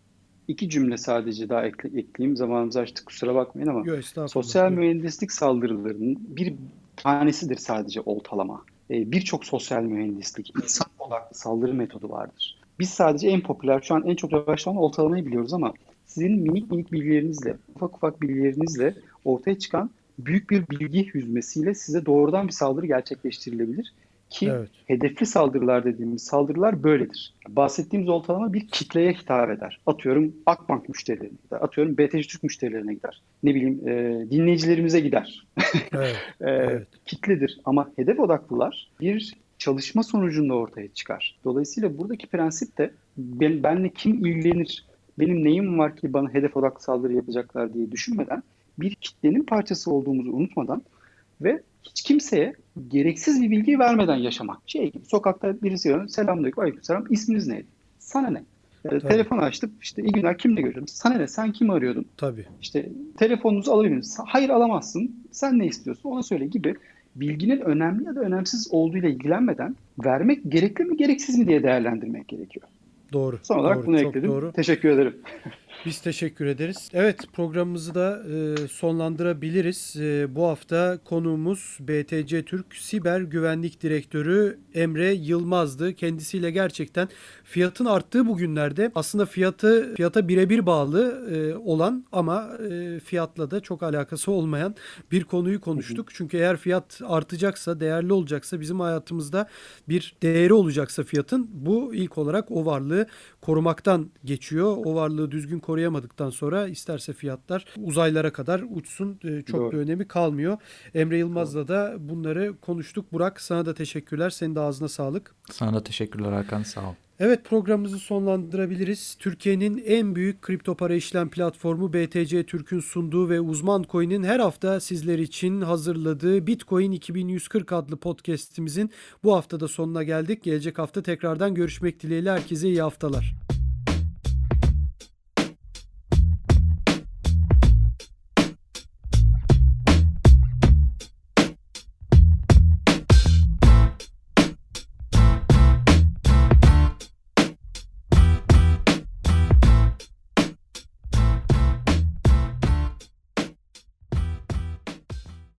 C: İki cümle sadece daha ekle- ekleyeyim. Zamanımızı açtık kusura bakmayın ama
A: Yok
C: sosyal
A: Yok.
C: mühendislik saldırılarının bir tanesidir sadece oltalama. E, Birçok sosyal mühendislik, insan odaklı saldırı metodu vardır. Biz sadece en popüler, şu an en çok revaçlanan oltalamayı biliyoruz ama sizin minik minik bilgilerinizle, ufak ufak bilgilerinizle ortaya çıkan büyük bir bilgi hüzmesiyle size doğrudan bir saldırı gerçekleştirilebilir. Ki
A: Evet.
C: hedefli saldırılar dediğimiz saldırılar böyledir. Bahsettiğimiz oltalama bir kitleye hitap eder. Atıyorum Akbank müşterilerine gider. Atıyorum BTC Türk müşterilerine gider. Ne bileyim e, dinleyicilerimize gider.
A: Evet.
C: E,
A: Evet.
C: Kitledir. Ama hedef odaklılar bir çalışma sonucunda ortaya çıkar. Dolayısıyla buradaki prensip de ben, benle kim ilgilenir, benim neyim var ki bana hedef odaklı saldırı yapacaklar diye düşünmeden bir kitlenin parçası olduğumuzu unutmadan ve hiç kimseye gereksiz bir bilgi vermeden yaşamak. Şey gibi, sokakta birisi görüyor, selamünaleyküm, aleykümselam, isminiz neydi? Sana ne? E, telefon açtık, işte iyi günler, kimle görüyorum? Sana ne? Sen kimi arıyordun?
A: Tabii.
C: İşte telefonunuzu alabilir misin? Hayır alamazsın. Sen ne istiyorsun? Ona söyle gibi bilginin önemli ya da önemsiz olduğuyla ilgilenmeden vermek gerekli mi gereksiz mi diye değerlendirmek gerekiyor.
A: Doğru.
C: Son olarak
A: doğru,
C: bunu ekledim.
A: Doğru.
C: Teşekkür ederim.
A: Biz teşekkür ederiz. Evet programımızı da e, sonlandırabiliriz. E, bu hafta konuğumuz BTC Türk Siber Güvenlik Direktörü Emre Yılmaz'dı. Kendisiyle gerçekten fiyatın arttığı bugünlerde aslında fiyatı fiyata birebir bağlı e, olan ama e, fiyatla da çok alakası olmayan bir konuyu konuştuk. Çünkü eğer fiyat artacaksa, değerli olacaksa, bizim hayatımızda bir değeri olacaksa fiyatın bu ilk olarak o varlığı korumaktan geçiyor. O varlığı düzgün koruyamadıktan sonra isterse fiyatlar uzaylara kadar uçsun e, çok
C: Doğru.
A: bir önemi kalmıyor. Emre Yılmaz'la da bunları konuştuk. Burak sana da teşekkürler. Senin de ağzına sağlık.
B: Sana da teşekkürler Hakan sağ ol.
A: Evet programımızı sonlandırabiliriz. Türkiye'nin en büyük kripto para işlem platformu BTC Türk'ün sunduğu ve uzman coin'in her hafta sizler için hazırladığı Bitcoin 2140 adlı podcast'imizin bu haftada sonuna geldik. Gelecek hafta tekrardan görüşmek dileğiyle herkese iyi haftalar.